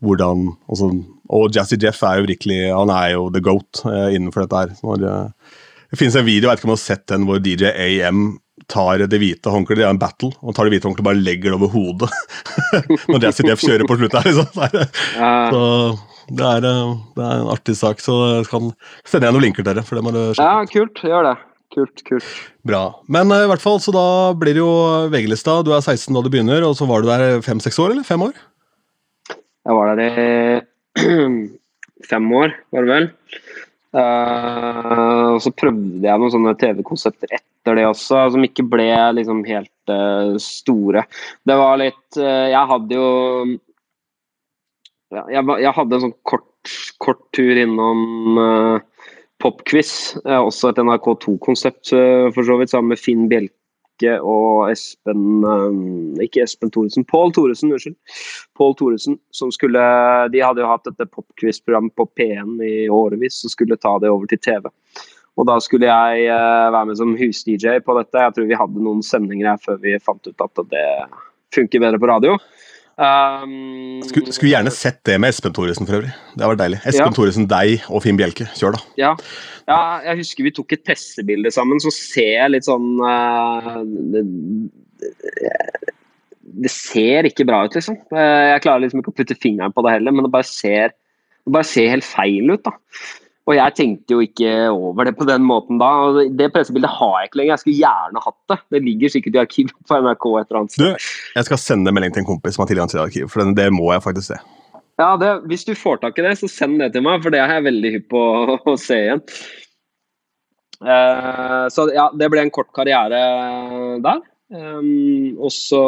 hvordan Og, så, Og Jazzy Jeff er jo virkelig Han er jo the goat eh, innenfor dette her. Når, eh, det finnes en video, jeg vet ikke om du har sett den, hvor DJ AM tar det hvite håndkleet, det er en battle, og tar det hvite håndkleet og bare legger det over hodet. Når Jazzy Jeff kjører på slutt her, liksom. Så, det er, det er, en artig sak, så jeg kan sende jeg noen linker til dere. for det må du Ja, kult. Gjør det. kult, kult. Bra. Men eh, i hvert fall, så da blir det jo VG-lista. Du er 16 da du begynner, og så var du der fem-seks år, eller? Fem år? Jeg var der i fem år, var det vel. Uh, og så prøvde jeg noen sånne TV-konsepter etter det også, som ikke ble liksom helt uh, store. Det var litt eh, Jeg hadde jo jeg, jeg hadde en sånn kort, kort tur innom uh, Popquiz, eh, også et NRK2-konsept uh, for så vidt, sammen med Finn Bjelke og Espen eh, Ikke Espen Thoresen, Pål Thoresen, unnskyld. Pål Thoresen, som skulle De hadde jo hatt dette Popquiz-programmet på P1 i årevis, og skulle ta det over til TV. Og da skulle jeg eh, være med som hus-DJ på dette. Jeg tror vi hadde noen sendinger her før vi fant ut at det funker bedre på radio. Um, Skulle, skulle gjerne sett det med Espen Thoresen for øvrig. Det vært deilig. Espen Ja. Thoresen, deg og Finn Bjelke. Kjør, da. Ja. ja, jeg husker vi tok et pressebilde sammen, så ser jeg litt sånn uh, det, det ser ikke bra ut, liksom. Eh, Jeg klarer liksom ikke å putte fingeren på det heller, men det bare ser, det bare ser helt feil ut. da. Og jeg tenkte jo ikke over det på den måten da. Det pressebildet har jeg ikke lenger. Jeg skulle gjerne hatt det. Det ligger sikkert i arkivet på NRK et eller annet Du, jeg skal sende melding til en kompis som har tilgang til det arkivet, for det, må jeg faktisk se. Ja, det, Hvis du får tak i det, så send det til meg, for det er jeg veldig hypp på å, å se igjen. Uh, så ja, det ble en kort karriere der. Um, og så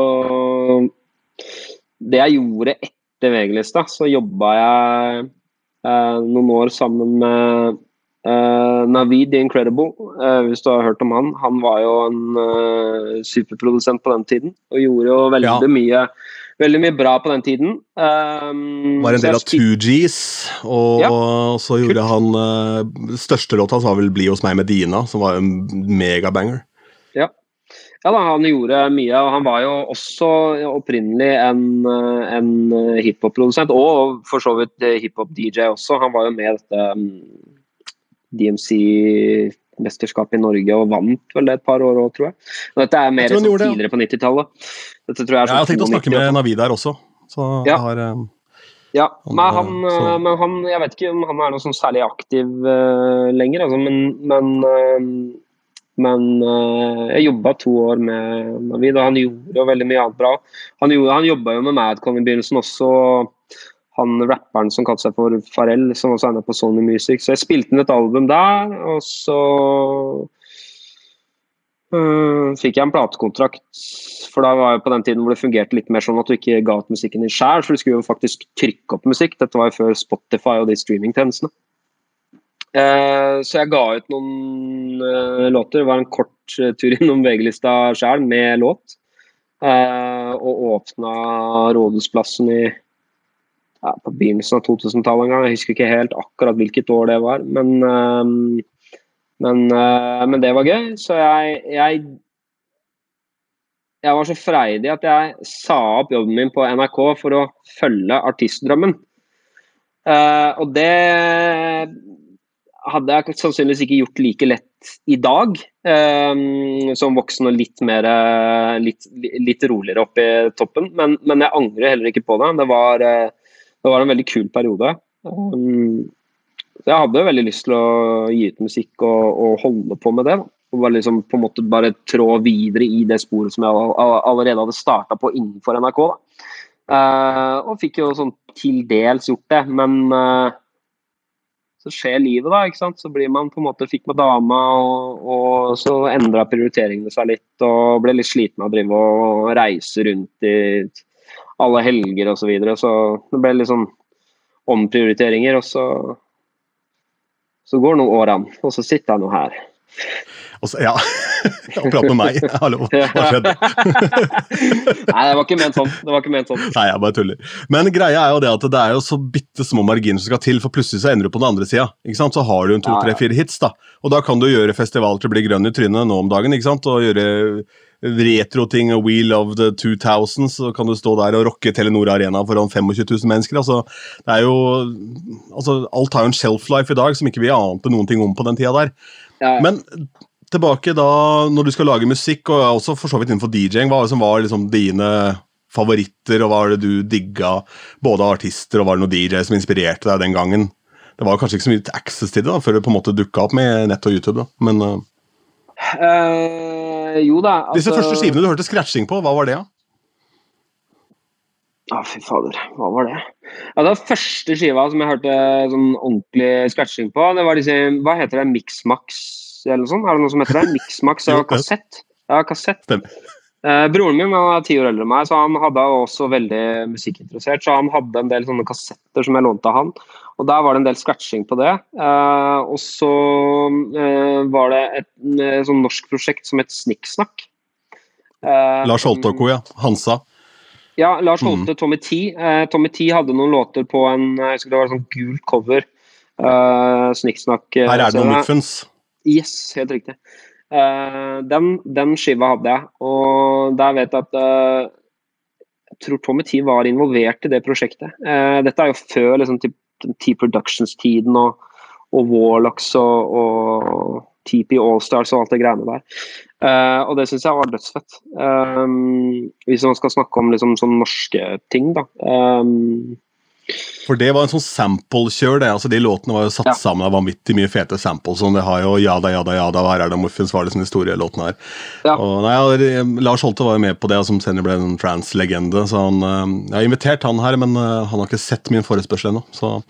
Det jeg gjorde etter VG-lista, så jobba jeg noen år sammen med eh, Navid The Incredible, eh, hvis du har hørt om han. Han var jo en eh, superprodusent på den tiden, og gjorde jo veldig Ja. mye Veldig mye bra på den tiden. Um, Var en del av spil- Two Gs, og Ja. så gjorde han uh, Største låta var vel 'Bli hos meg med Dina', som var en megabanger. Ja da, han gjorde mye, og han var jo også opprinnelig en, en hiphop-produsent, og for så vidt hiphop-DJ også. Han var jo med i dette um, DMC-mesterskapet i Norge og vant vel det et par år òg, tror jeg. Og dette er mer som sånn ja. tidligere på 90-tallet. Dette jeg Jeg har sånn tenkt å snakke med Navid der også. Så Ja. jeg har, eh, Ja, men han, eh, men han Jeg vet ikke om han er noe sånn særlig aktiv uh, lenger, altså, men Men, eh, men uh, jeg jobba to år med Navid, og han gjorde jo veldig mye annet bra. Han, gjorde, han jobba jo med Madcon i begynnelsen også. og Han rapperen som kalte seg for Farrell, som også er på Sony Music. Så jeg spilte inn et album der, og så uh, fikk jeg en platekontrakt. For da var jeg på den tiden hvor det fungerte litt mer sånn at du ikke ga ut musikken din sjøl, for du skulle jo faktisk trykke opp musikk. Dette var jo før Spotify og de streamingtjenestene. Eh, så jeg ga ut noen eh, låter. Det var en kort eh, tur innom VG-lista sjøl med låt. Og åpna Rådhusplassen i ja, på begynnelsen av 2000-tallet en gang. Jeg husker ikke helt akkurat hvilket år det var, men, men, men det var gøy. Så jeg, jeg jeg var så freidig at jeg sa opp jobben min på NRK for å følge artistdrømmen. Og det hadde jeg sannsynligvis ikke gjort like lett i dag, eh, som voksen og litt mer eh, litt, litt roligere oppe i toppen. Men, men jeg angrer heller ikke på det. Det var, eh, det var en veldig kul periode. Um, så jeg hadde veldig lyst til å gi ut musikk og, og holde på med det. Og bare liksom på en måte bare trå videre i det sporet som jeg all- all- allerede hadde starta på innenfor NRK. Da. Eh, og fikk jo sånn til dels gjort det, men eh, så skjer livet, da. ikke sant? Så blir man på en måte fikk med dama, og, og så endra prioriteringene seg litt. Og ble litt sliten av å drive og reise rundt i alle helger osv. Så, videre. så det ble litt sånn omprioriteringer, og så så går nå årene, og så sitter jeg nå her. Så, ja. og prate med meg. Hallo, hva skjedde? Nei, det var ikke ment sånn. Det var ikke ment sånn. Nei, jeg bare tuller. Men greia er jo det at det er jo så bitte små marginer som skal til, for plutselig så ender du på den andre sida. Så har du en to, Ja, ja. tre, fire hits, da. Og da kan du gjøre festivaler til å bli grønn i trynet nå om dagen, ikke sant? og gjøre retroting og We Love the 2000, så kan du stå der og rocke Telenor Arena foran 25 000 mennesker. altså det er jo, altså Alt har jo en shelf life i dag som ikke vi ante noen ting om på den tida der. Ja. Men tilbake da, når du skal lage musikk, og også for så vidt innenfor DJ-ing, hva var det som var liksom dine favoritter, og hva var det du digga, både av artister, og var det noen DJ som inspirerte deg den gangen? Det var kanskje ikke så mye access til det da, før det på en måte dukka opp med nett og YouTube, da. men uh, jo da. Disse altså- første skivene du hørte scratching på, hva var det? da? Å, fy fader. Hva var det? Ja, det var første skiva som jeg hørte sånn ordentlig scratching på. Det var disse Hva heter det? Mixmax eller noe sånt? Er det noe som heter det? Mixmax Jo, og kassett? Ja, kassett. Eh, broren min han er ti år eldre enn meg, så han hadde også veldig musikkinteressert. Så han hadde en del sånne kassetter som jeg lånte av han. Og der var det en del scratching på det. Eh, og så eh, var det et, et sånn norsk prosjekt som het Snikksnakk. Eh, Lars Holte og co., ja. Hansa. ja, Lars Mm. Holte, Tommy T. Eh, Tommy T hadde noen låter på en jeg husker det var en sånn gult cover. Uh, Snikksnakk. eh, Her er det så noen muffins. Yes, helt riktig. Uh, den, den skiva hadde jeg, og der vet jeg at uh, Jeg tror Tommy T var involvert i det prosjektet. Uh, dette er jo før liksom, T-Productions-tiden og, og Warlocks og, og TP Allstars og alt det greiene der. Uh, og det syns jeg var dødsfett. Um, hvis man skal snakke om liksom, sånn norske ting, da. Um, For det var en sånn sample-kjør, det. altså De låtene var jo satt Ja. sammen av vanvittig mye fete samples. Sånn, det har jo Jada, jada, jada, her er det muffins, var det sånne store låtene her. Ja. Og, nei, ja, Lars Holte var jo med på det, som senere ble en trans-legende. så han, eh, Jeg har invitert han her, men eh, han har ikke sett min forespørsel ennå. Så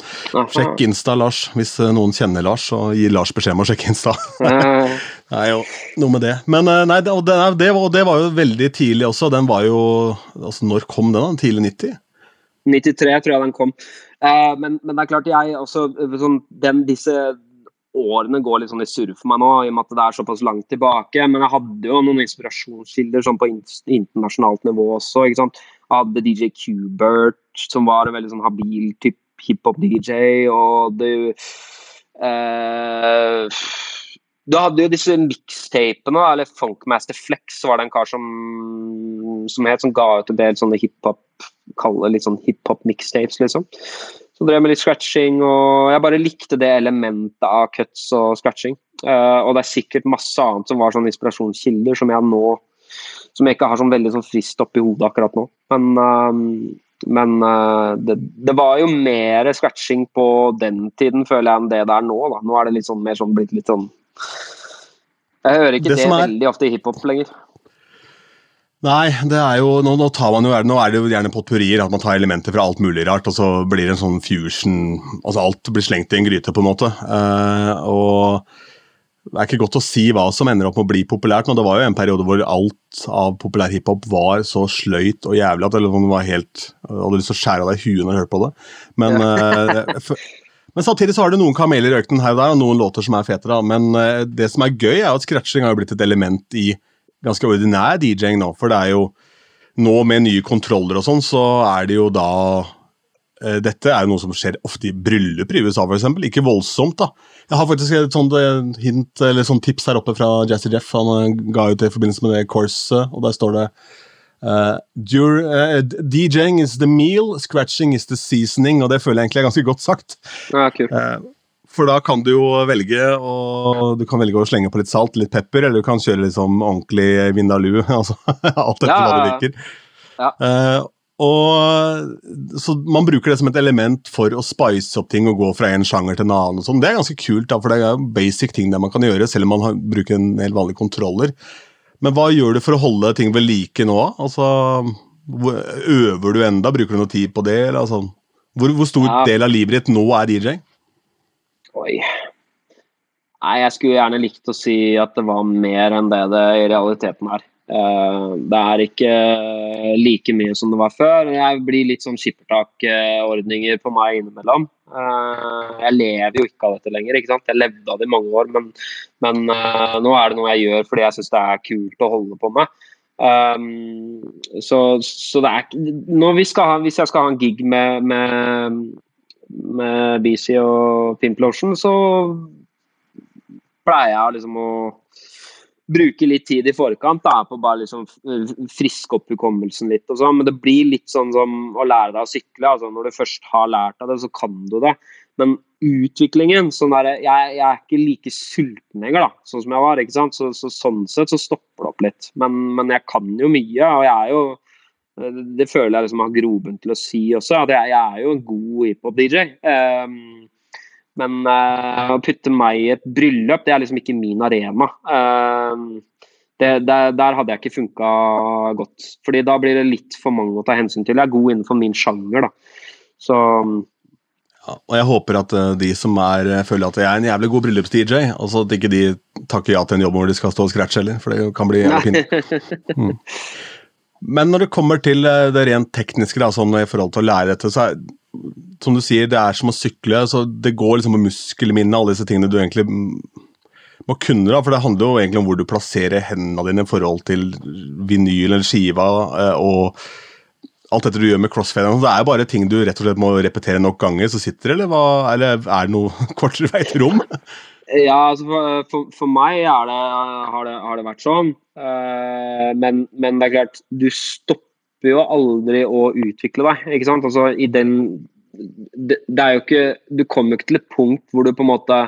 sjekk Insta, Lars. Hvis eh, noen kjenner Lars, så gir Lars beskjed om å sjekke Insta. Eh, Det er jo noe med det. Men eh, nei, det, det, det, var, det var jo veldig tidlig også. Den var jo altså Når kom den? da? Tidlig 90? 93 tror jeg den kom. Eh, men, men det er klart jeg også sånn, den, Disse årene går litt sånn i surr for meg nå, i og med at det er såpass langt tilbake. Men jeg hadde jo noen inspirasjonskilder sånn på in internasjonalt nivå også. ikke sant? Jeg hadde DJ Kubert, som var en veldig sånn habil type hiphop-DJ, og det eh, Du hadde jo disse mixtapene, eller Funkmaster Flex var det en kar som, som som ga ut en del sånne hiphop kalle litt sånn hiphop-mixtapes, liksom. Så drev med litt scratching, og jeg bare likte det elementet av cuts og scratching. Uh, og det er sikkert masse annet som var sånne inspirasjonskilder som jeg nå som jeg ikke har sånn veldig sånn frist oppi hodet akkurat nå. Men, uh, men uh, det, det var jo mer scratching på den tiden, føler jeg, enn det det er nå. Da. Nå er det litt sånn mer sånn blitt litt sånn Jeg hører ikke Det det, er- veldig ofte i hiphop lenger. Nei, det er jo, nå, nå, tar man jo, nå er det jo gjerne potpurrier, at man tar elementer fra alt mulig rart, og så blir det en sånn fusion altså Alt blir slengt i en gryte, på en måte. Uh, og Det er ikke godt å si hva som ender opp med å bli populært. men Det var jo en periode hvor alt av populær hiphop var så sløyt og jævlig at det var helt, jeg hadde lyst til å skjære av deg huet når du hørte på det. Men, uh, for, men samtidig så har det noen kameler i økten her og der, og noen låter som er fete. da, Men uh, det som er gøy, er at scratching har blitt et element i ganske ordinær DJ-ing nå. For det er jo nå med nye kontroller og sånn, så er det jo da eh, Dette er jo noe som skjer ofte i bryllup i USA, eksempel. Ikke voldsomt, da. Jeg har faktisk et sånt eh, hint, eller sånt tips her oppe fra Jazzy Jeff. Han eh, ga ut det i forbindelse med det courset, og der står det Uh, dur, eh, DJing is the meal, scratching is the seasoning, og det føler jeg egentlig er ganske godt sagt. Ja, kult. Eh, For da kan du jo velge å, du kan velge å slenge på litt salt, litt pepper, eller du kan kjøre liksom ordentlig vindaloo. altså Alt etter Ja, hva du liker. Ja. Uh, og så Man bruker det som et element for å spice opp ting og gå fra en sjanger til en annen. og sånn. Det er ganske kult, da, for det er basic ting der man kan gjøre, selv om man har, bruker en helt vanlig kontroller. Men hva gjør du for å holde ting ved like nå? Altså, Øver du enda? Bruker du noe tid på det? Eller, altså, hvor, hvor stor Ja. del av livet ditt nå er DJ? Oi. Nei, jeg skulle gjerne likt å si at det var mer enn det det i realiteten er. Eh, det er ikke like mye som det var før. Jeg blir litt sånn skippertakordninger på meg innimellom. Eh, jeg lever jo ikke av dette lenger. ikke sant? Jeg levde av det i mange år, men, men eh, nå er det noe jeg gjør fordi jeg syns det er kult å holde på med. Um, så, så det er ikke Hvis jeg skal ha en gig med, med, med BC og Pimplotion, så pleier jeg liksom å bruke litt tid i forkant da, på bare liksom friske opp hukommelsen litt. og sånn, Men det blir litt sånn som å lære deg å sykle. altså Når du først har lært deg det, så kan du det. Men utviklingen sånn der, jeg, jeg er ikke like sulten lenger, da, sånn som jeg var. ikke sant? Så, så Sånn sett så stopper det opp litt. Men, men jeg kan jo mye, og jeg er jo det føler jeg liksom har grobunn til å si også, at jeg, jeg er jo en god hiphop-DJ. Um, Men uh, å putte meg i et bryllup, det er liksom ikke min arena. Um, det, der, der, hadde jeg ikke funka godt. fordi da blir det litt for mange å ta hensyn til. Jeg er god innenfor min sjanger, da. Så ja, og jeg håper at uh, de som er, føler at jeg er en jævlig god bryllups-DJ, altså at ikke de takker ja til en jobb hvor de skal stå og scratche heller, for det kan bli jævlig. Mm. Men når det kommer til det rent tekniske, da, sånn i forhold til å lære dette, så er som du sier, det er som å sykle. så Det går liksom på muskelminnet, alle disse tingene du egentlig må kunne. da, For det handler jo egentlig om hvor du plasserer hendene dine i forhold til vinyl eller skiva. Eh, og alt dette du gjør med crossfadene. Det er bare ting du rett og slett må repetere nok ganger, så sitter det, eller, hva, eller er det noe kortere vei til rom? Ja, altså for, for, for meg det, har, det, har, det, vært sånn. Uh, men, men, det er klart, du stopper jo aldri å utvikle deg. ikke sant? Altså i den det, det er jo ikke Du kommer jo ikke til et punkt hvor du på en måte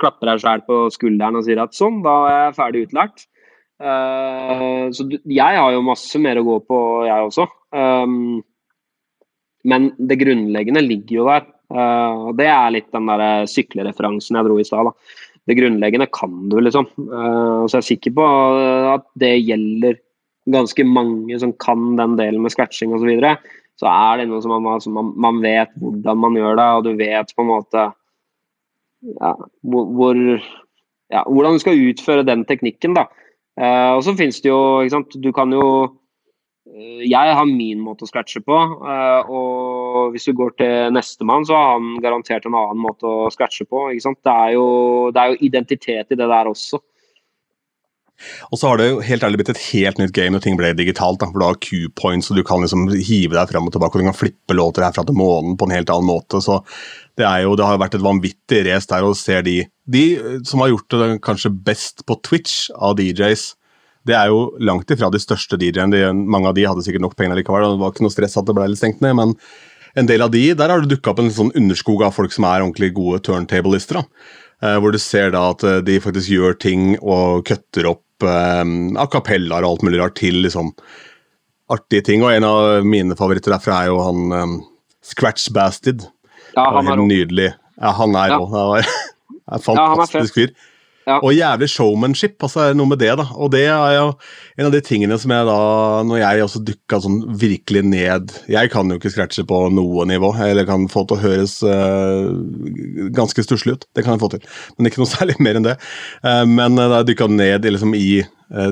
klapper deg sjæl på skulderen og sier at sånn, da er jeg ferdig utlært. Uh, så du, jeg har jo masse mer å gå på, jeg også. Um, men det grunnleggende ligger jo der. Uh, og det er litt den der syklereferansen jeg dro i stad. Det grunnleggende kan du, liksom. Uh, så jeg er sikker på at det gjelder ganske mange som kan den delen med scratching osv., så, videre, så er det noe som man, altså man, man, vet hvordan man gjør det, og du vet på en måte ja, hvor, ja, hvordan du skal utføre den teknikken. da. Og så finnes det jo ikke sant, Du kan jo Jeg har min måte å scratche på, uh, og hvis du går til nestemann, så har han garantert en annen måte å scratche på. Det er jo, det er jo identitet i det der også. Og så har det jo helt ærlig blitt et helt nytt game når ting ble digitalt. Da, for du har Q-points, og du kan liksom hive deg fram og tilbake, og du kan flippe låter herfra til månen på en helt annen måte. så Det, er jo, det har vært et vanvittig race der, og ser de De som har gjort det kanskje best på Twitch av DJs, det er jo langt ifra de største DJ-ene. Mange av de hadde sikkert nok penger likevel, og det var ikke noe stress at det ble litt stengt ned. men en del av de, Der har det dukka opp en sånn underskog av folk som er ordentlig gode turntable-lister. Eh, hvor du ser da at eh, de faktisk gjør ting og kutter opp eh, a cappellaer og alt mulig rart til liksom artige ting. Og en av mine favoritter derfra er jo han eh, Scratch Bastid. Ja, han er nydelig. Ja, han er òg. Ja. fantastisk fyr. Ja. Og jævlig showmanship. altså er Noe med det, da. Og det er jo en av de tingene som jeg da Når jeg også dukka sånn virkelig ned Jeg kan jo ikke scratche på noe nivå, eller kan få til å høres uh, ganske stusslig ut. Det kan jeg få til, men ikke noe særlig mer enn det. Uh, men uh, da jeg dykka ned liksom, i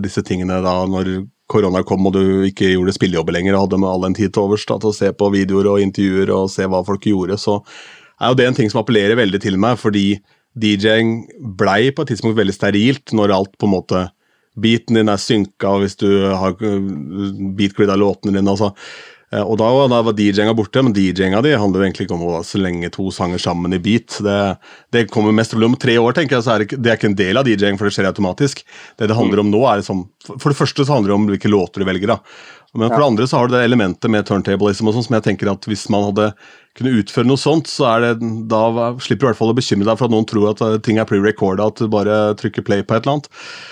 disse tingene da når korona kom og du ikke gjorde spillejobber lenger og hadde med all den tid til overs da, til å se på videoer og intervjuer og se hva folk gjorde, så er jo det en ting som appellerer veldig til meg, fordi DJ-ing blei på et tidspunkt veldig sterilt når alt på en måte Beaten din er synka hvis du har beatgrid av låtene dine. altså eh, og da, da var DJ-inga borte, men DJ-inga di handler jo egentlig ikke om å slenge to sanger sammen i beat. Det, det kommer mest om tre år, tenker jeg, så er det, det er ikke en del av DJ-ing, for det skjer automatisk. Det det handler om nå, er liksom For det første så handler det om hvilke låter du velger, da. Men for det andre så har du det elementet med turntablism og sånn, som jeg tenker at hvis man hadde kunne utføre noe sånt, så er det, da slipper du i hvert fall å bekymre deg for at noen tror at eh, ting er pre-recorda, at du bare trykker play på et eller annet.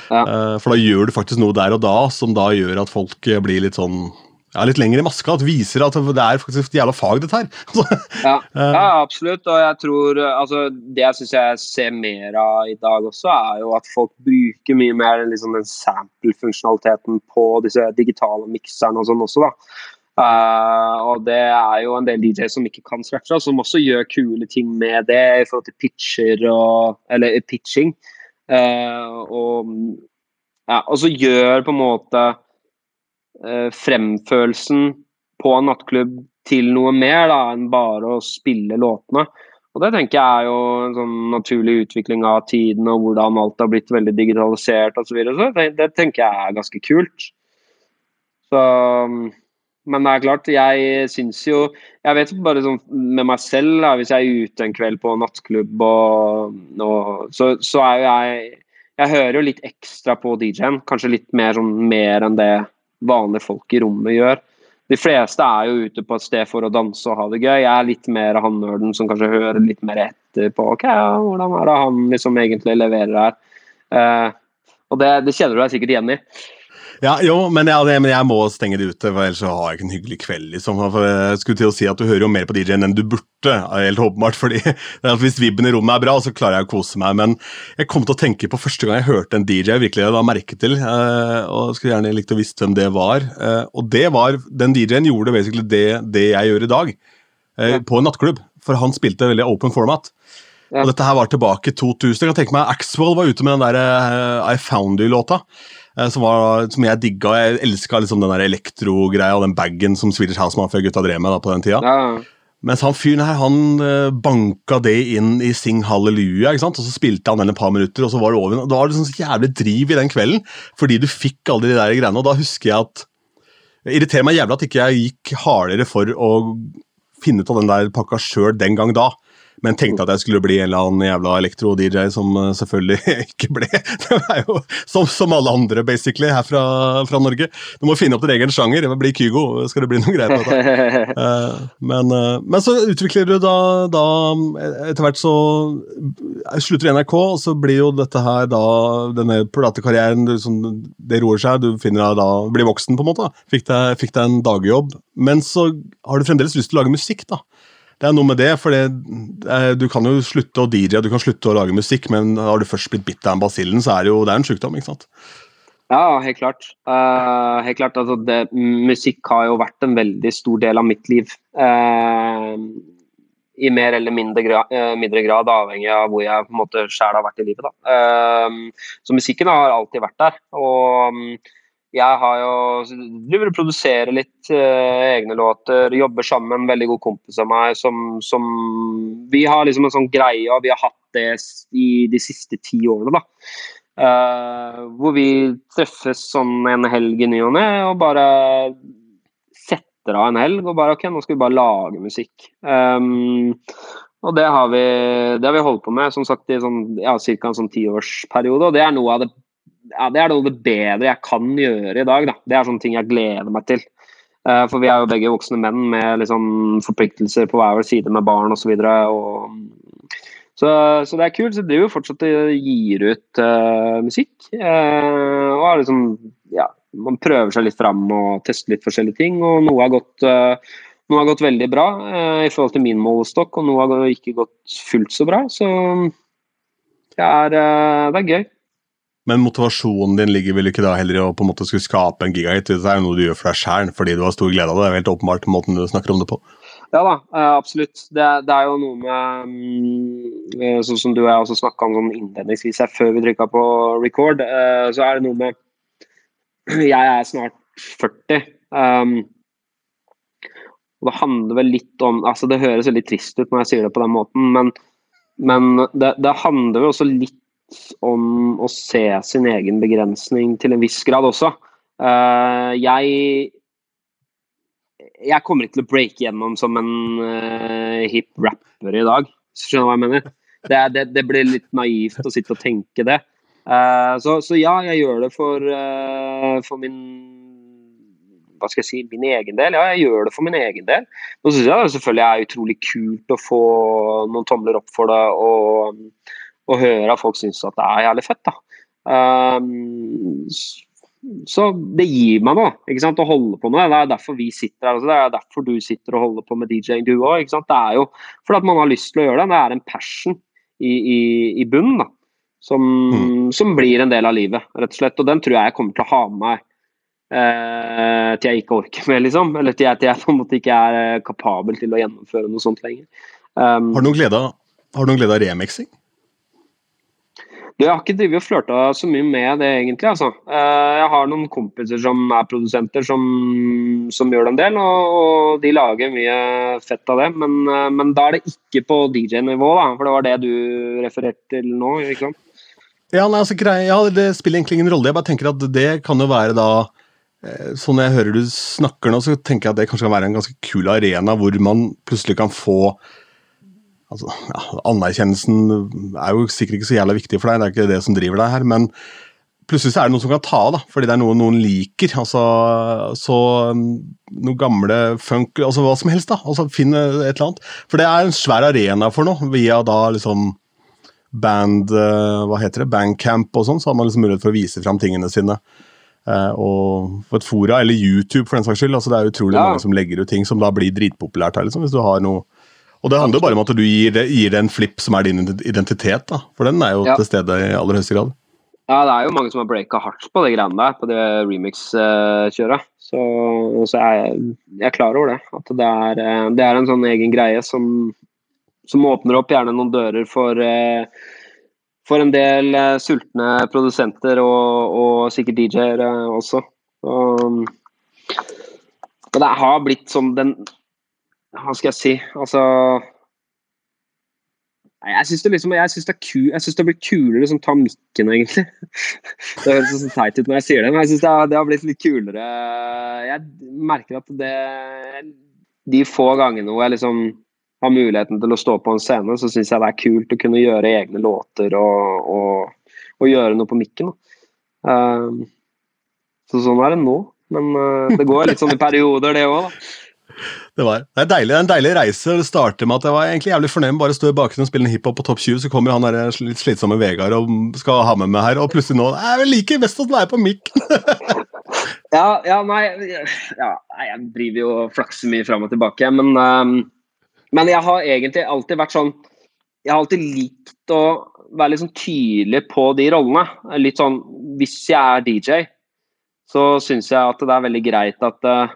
Ja. Uh, for da gjør du faktisk noe der og da som da gjør at folk blir litt sånn ja, litt lenger i maska. At viser at det er faktisk et jævla fag, dette her. ja, ja, absolutt. Og jeg tror altså, Det jeg syns jeg ser mer av i dag også, er jo at folk bruker mye mer liksom, den sample-funksjonaliteten på disse digitale mikserne og sånn også, da. Uh, og det er jo en del DJ som ikke kan scratche, som også gjør kule ting med det i forhold til pitcher og Eller pitching. Uh, og, ja, og så gjør på en måte fremførelsen på en nattklubb til noe mer da, enn bare å spille låtene. Og Det tenker jeg er jo en sånn naturlig utvikling av tiden og hvordan alt har blitt veldig digitalisert osv. Det, det tenker jeg er ganske kult. Så men det er klart, jeg syns jo Jeg vet bare sånn med meg selv, da, hvis jeg er ute en kveld på nattklubb, og, og, så, så, er jo jeg Jeg hører jo litt ekstra på DJ-en. Kanskje litt mer, sånn, mer enn det vanlige folk i rommet gjør. De fleste er jo ute på et sted for å danse og ha det gøy. Jeg er litt mer han nerden som kanskje hører litt mer etter på ok, ja, hvordan er det han liksom egentlig leverer her. Uh, og det, det kjenner du deg sikkert igjen i. Ja, jo, men jeg, men jeg, må stenge det ute, for ellers har jeg ikke en hyggelig kveld. liksom. For jeg skulle til å si at Du hører jo mer på DJ-en enn du burde, helt åpenbart. fordi Hvis vibben i rommet er bra, så klarer jeg å kose meg. Men jeg kom til å tenke på første gang jeg hørte en DJ jeg virkelig la merke til, eh, og skulle gjerne likt å visst hvem det var. Eh, og det var, Den DJ-en gjorde basically det, det, jeg gjør i dag, eh, på en nattklubb. For han spilte veldig open format. Og dette her var tilbake i 2000. Jeg kan tenke meg Axwell var ute med den der I Found You-låta. Eh, som, var, som, jeg digga. Jeg elska liksom den elektrogreia og den bagen som Swedish House Mafia-gutta drev med da, på den tida. Ja. Mens han fyren her, han uh, banka det inn i Sing Halleluja, ikke sant? og så spilte han den et par minutter, og så var det over. Da var det sånn jævlig driv i den kvelden, fordi du fikk alle de der greiene. Og da husker jeg at Det irriterer meg jævlig at ikke jeg gikk hardere for å finne ut av den der pakka sjøl den gang da men tenkte at jeg skulle bli en eller annen jævla elektro-DJ, som uh, selvfølgelig ikke ble. Det er jo som, som alle andre, basically, her fra, fra, Norge. Du må finne opp din egen sjanger. Bli Kygo, skal det bli noe greier på det. Uh, men, uh, men, så utvikler du da, da Etter hvert så slutter i NRK, og så blir jo dette her da Denne platekarrieren, det roer seg. Du finner deg da, blir voksen, på en måte. Fikk deg, fikk deg en dagjobb. Men så har du fremdeles lyst til å lage musikk, da det er noe med det, for du kan jo slutte å DJ, du kan slutte å lage musikk, men har du først blitt bitt av en basillen, så er det jo det er en sykdom, ikke sant? Ja, helt klart. Uh, helt klart altså det, musikk har jo vært en veldig stor del av mitt liv. Uh, I mer eller mindre grad, uh, mindre grad, avhengig av hvor jeg på en måte sjæl har vært i livet. så musikken har alltid vært der. og um, jeg har jo driver og produserer litt uh, egne låter, jobber sammen med en veldig god kompis av meg som, som, Vi har liksom en sånn greie, og vi har hatt det i de siste ti årene, da. Uh, hvor vi treffes sånn en helg i ny og ne og bare setter av en helg og bare OK, nå skal vi bare lage musikk. Um, og det har, vi, det har vi holdt på med som sagt i sånn, ja, ca. en sånn tiårsperiode, og det er noe av det ja, det er noe av det bedre jeg kan gjøre i dag. Da. Det er sånne ting jeg gleder meg til. Uh, for vi er jo begge voksne menn med liksom forpliktelser på hver vår side med barn osv. Så, videre, så, det er kult. Så jeg driver fortsatt og gir ut uh, musikk. Uh, og er liksom, ja, man prøver seg litt fram og tester litt forskjellige ting. Og noe har gått, noe har gått veldig bra i forhold til min målestokk, og noe har ikke gått fullt så bra. Så det er, det er gøy. Men motivasjonen din ligger vel ikke da heller i å på en måte skulle skape en gigahit? Det er jo noe du gjør for deg sjæl fordi du har stor glede av det. Det er helt åpenbart måten du snakker om det på. Ja da, eh, absolutt. Det, det er jo noe med Sånn som du og jeg også snakka om sånn innledningsvis her før vi trykka på record, eh, så er det noe med Jeg er snart 40. Um, og det handler vel litt om altså Det høres veldig trist ut når jeg sier det på den måten, men, men det, det handler vel også litt om å se sin egen begrensning til en viss grad også. Uh, jeg jeg kommer ikke til å breake gjennom som en uh, hip rapper i dag. Skjønner du hva jeg mener? Det, det, det, blir litt naivt å sitte og tenke det. Uh, så, så, ja, jeg gjør det for, uh, for min hva skal jeg si, min egen del. Ja, jeg gjør det for min egen del. Nå syns jeg det selvfølgelig er utrolig kult å få noen tomler opp for det og å høre at folk syns at det er jævlig fett. da. Um, så det gir meg noe ikke sant, å holde på med. Det er derfor vi sitter her. Altså. Det er derfor du sitter og holder på med DJ-ing, du òg. Det er jo fordi at man har lyst til å gjøre det. Det er en passion i, i, i bunnen da, som, mm. som, blir en del av livet, rett og slett. Og den tror jeg jeg kommer til å ha med meg eh, til jeg ikke orker mer, liksom. Eller til jeg, til jeg på en måte ikke er eh, kapabel til å gjennomføre noe sånt lenger. Um, har du noen glede av remixing? Jeg har ikke drevet og flørta så mye med det, egentlig. Altså. Eh, jeg har noen kompiser som er produsenter, som, som gjør det en del. Og, og, de lager mye fett av det. Men, eh, men da er det ikke på DJ-nivå, da. For det var det du refererte til nå, ikke sant? Ja, nei, altså, grei, ja, det spiller egentlig ingen rolle. Jeg bare tenker at det kan jo være da Sånn jeg hører du snakker nå, så tenker jeg at det kanskje kan være en ganske kul arena hvor man plutselig kan få altså, ja, Anerkjennelsen er jo sikkert ikke så jævla viktig for deg, det er ikke det som driver deg her, men plutselig er det noen som kan ta av, fordi det er noe noen liker. altså Så um, noe gamle funk, altså hva som helst, da. altså Finn et eller annet. For det er en svær arena for noe, via da liksom band uh, Hva heter det? Bandcamp og sånn, så har man liksom mulighet for å vise fram tingene sine. Eh, og på et fora, eller YouTube for den saks skyld. altså Det er utrolig Ja. mange som legger ut ting som da blir dritpopulært her. liksom, hvis du har noe og det handler jo bare om at du gir det, gir det en flipp som er din identitet, da. For den er jo Ja. til stede i aller høyeste grad. Ja, det er jo mange som har breaka hardt på det greiene der, på det remix-kjøret. Så, så jeg, jeg er klar over det. At det er, eh, det er en sånn egen greie som, som åpner opp gjerne noen dører for, eh, for en del eh, sultne produsenter og, og sikkert DJ-er også. Og, og det har blitt sånn den Hva skal jeg si? Altså Nei, Jeg syns det, liksom, det, det blir kulere liksom ta mikken, egentlig. Det høres så teit ut når jeg sier det, men jeg syns det, det har blitt litt kulere. Jeg merker at det De få gangene hvor jeg liksom har muligheten til å stå på en scene, så syns jeg det er kult å kunne gjøre egne låter og, og, og gjøre noe på mikken. Um, så sånn er det nå. Men uh, det går litt sånn i perioder, det òg, da. Det, var, det, er deilig, det er en deilig reise. Det starter med at jeg var egentlig jævlig fornøyd med bare å stå i bakgrunnen og spille hiphop på topp 20, så kommer han der litt slitsomme Vegard og skal ha med meg her, og plutselig nå Jeg liker best å være på mic! Ja, ja, nei, ja, Jeg driver jo og flakser mye fram og tilbake, men, um, men jeg har egentlig alltid vært sånn Jeg har alltid likt å være litt sånn tydelig på de rollene. Litt sånn Hvis jeg er DJ, så syns jeg at det er veldig greit at eh,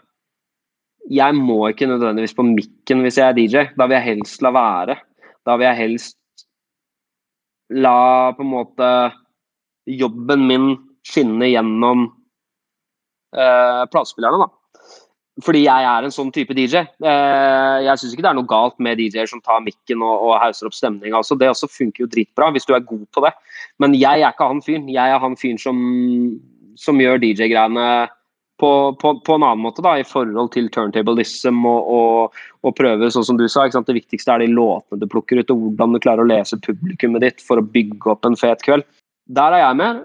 jeg må ikke nødvendigvis på mikken hvis jeg er DJ. Da vil jeg helst la være. Da vil jeg helst la på en måte jobben min skinne gjennom eh, platespillerne, da. Fordi jeg er en sånn type DJ. Eh, jeg syns ikke det er noe galt med DJ-er som tar mikken og, og hauser opp stemninga. Altså, det også funker jo dritbra hvis du er god på det. Men jeg er ikke han fyren. Jeg er han fyren som, som gjør DJ-greiene på, på, på, en annen måte, da, i forhold til turntablism og, og, og prøve, sånn som du sa. Det viktigste er de låtene du plukker ut, og hvordan du klarer å lese publikummet ditt for å bygge opp en fet kveld. Der er jeg med.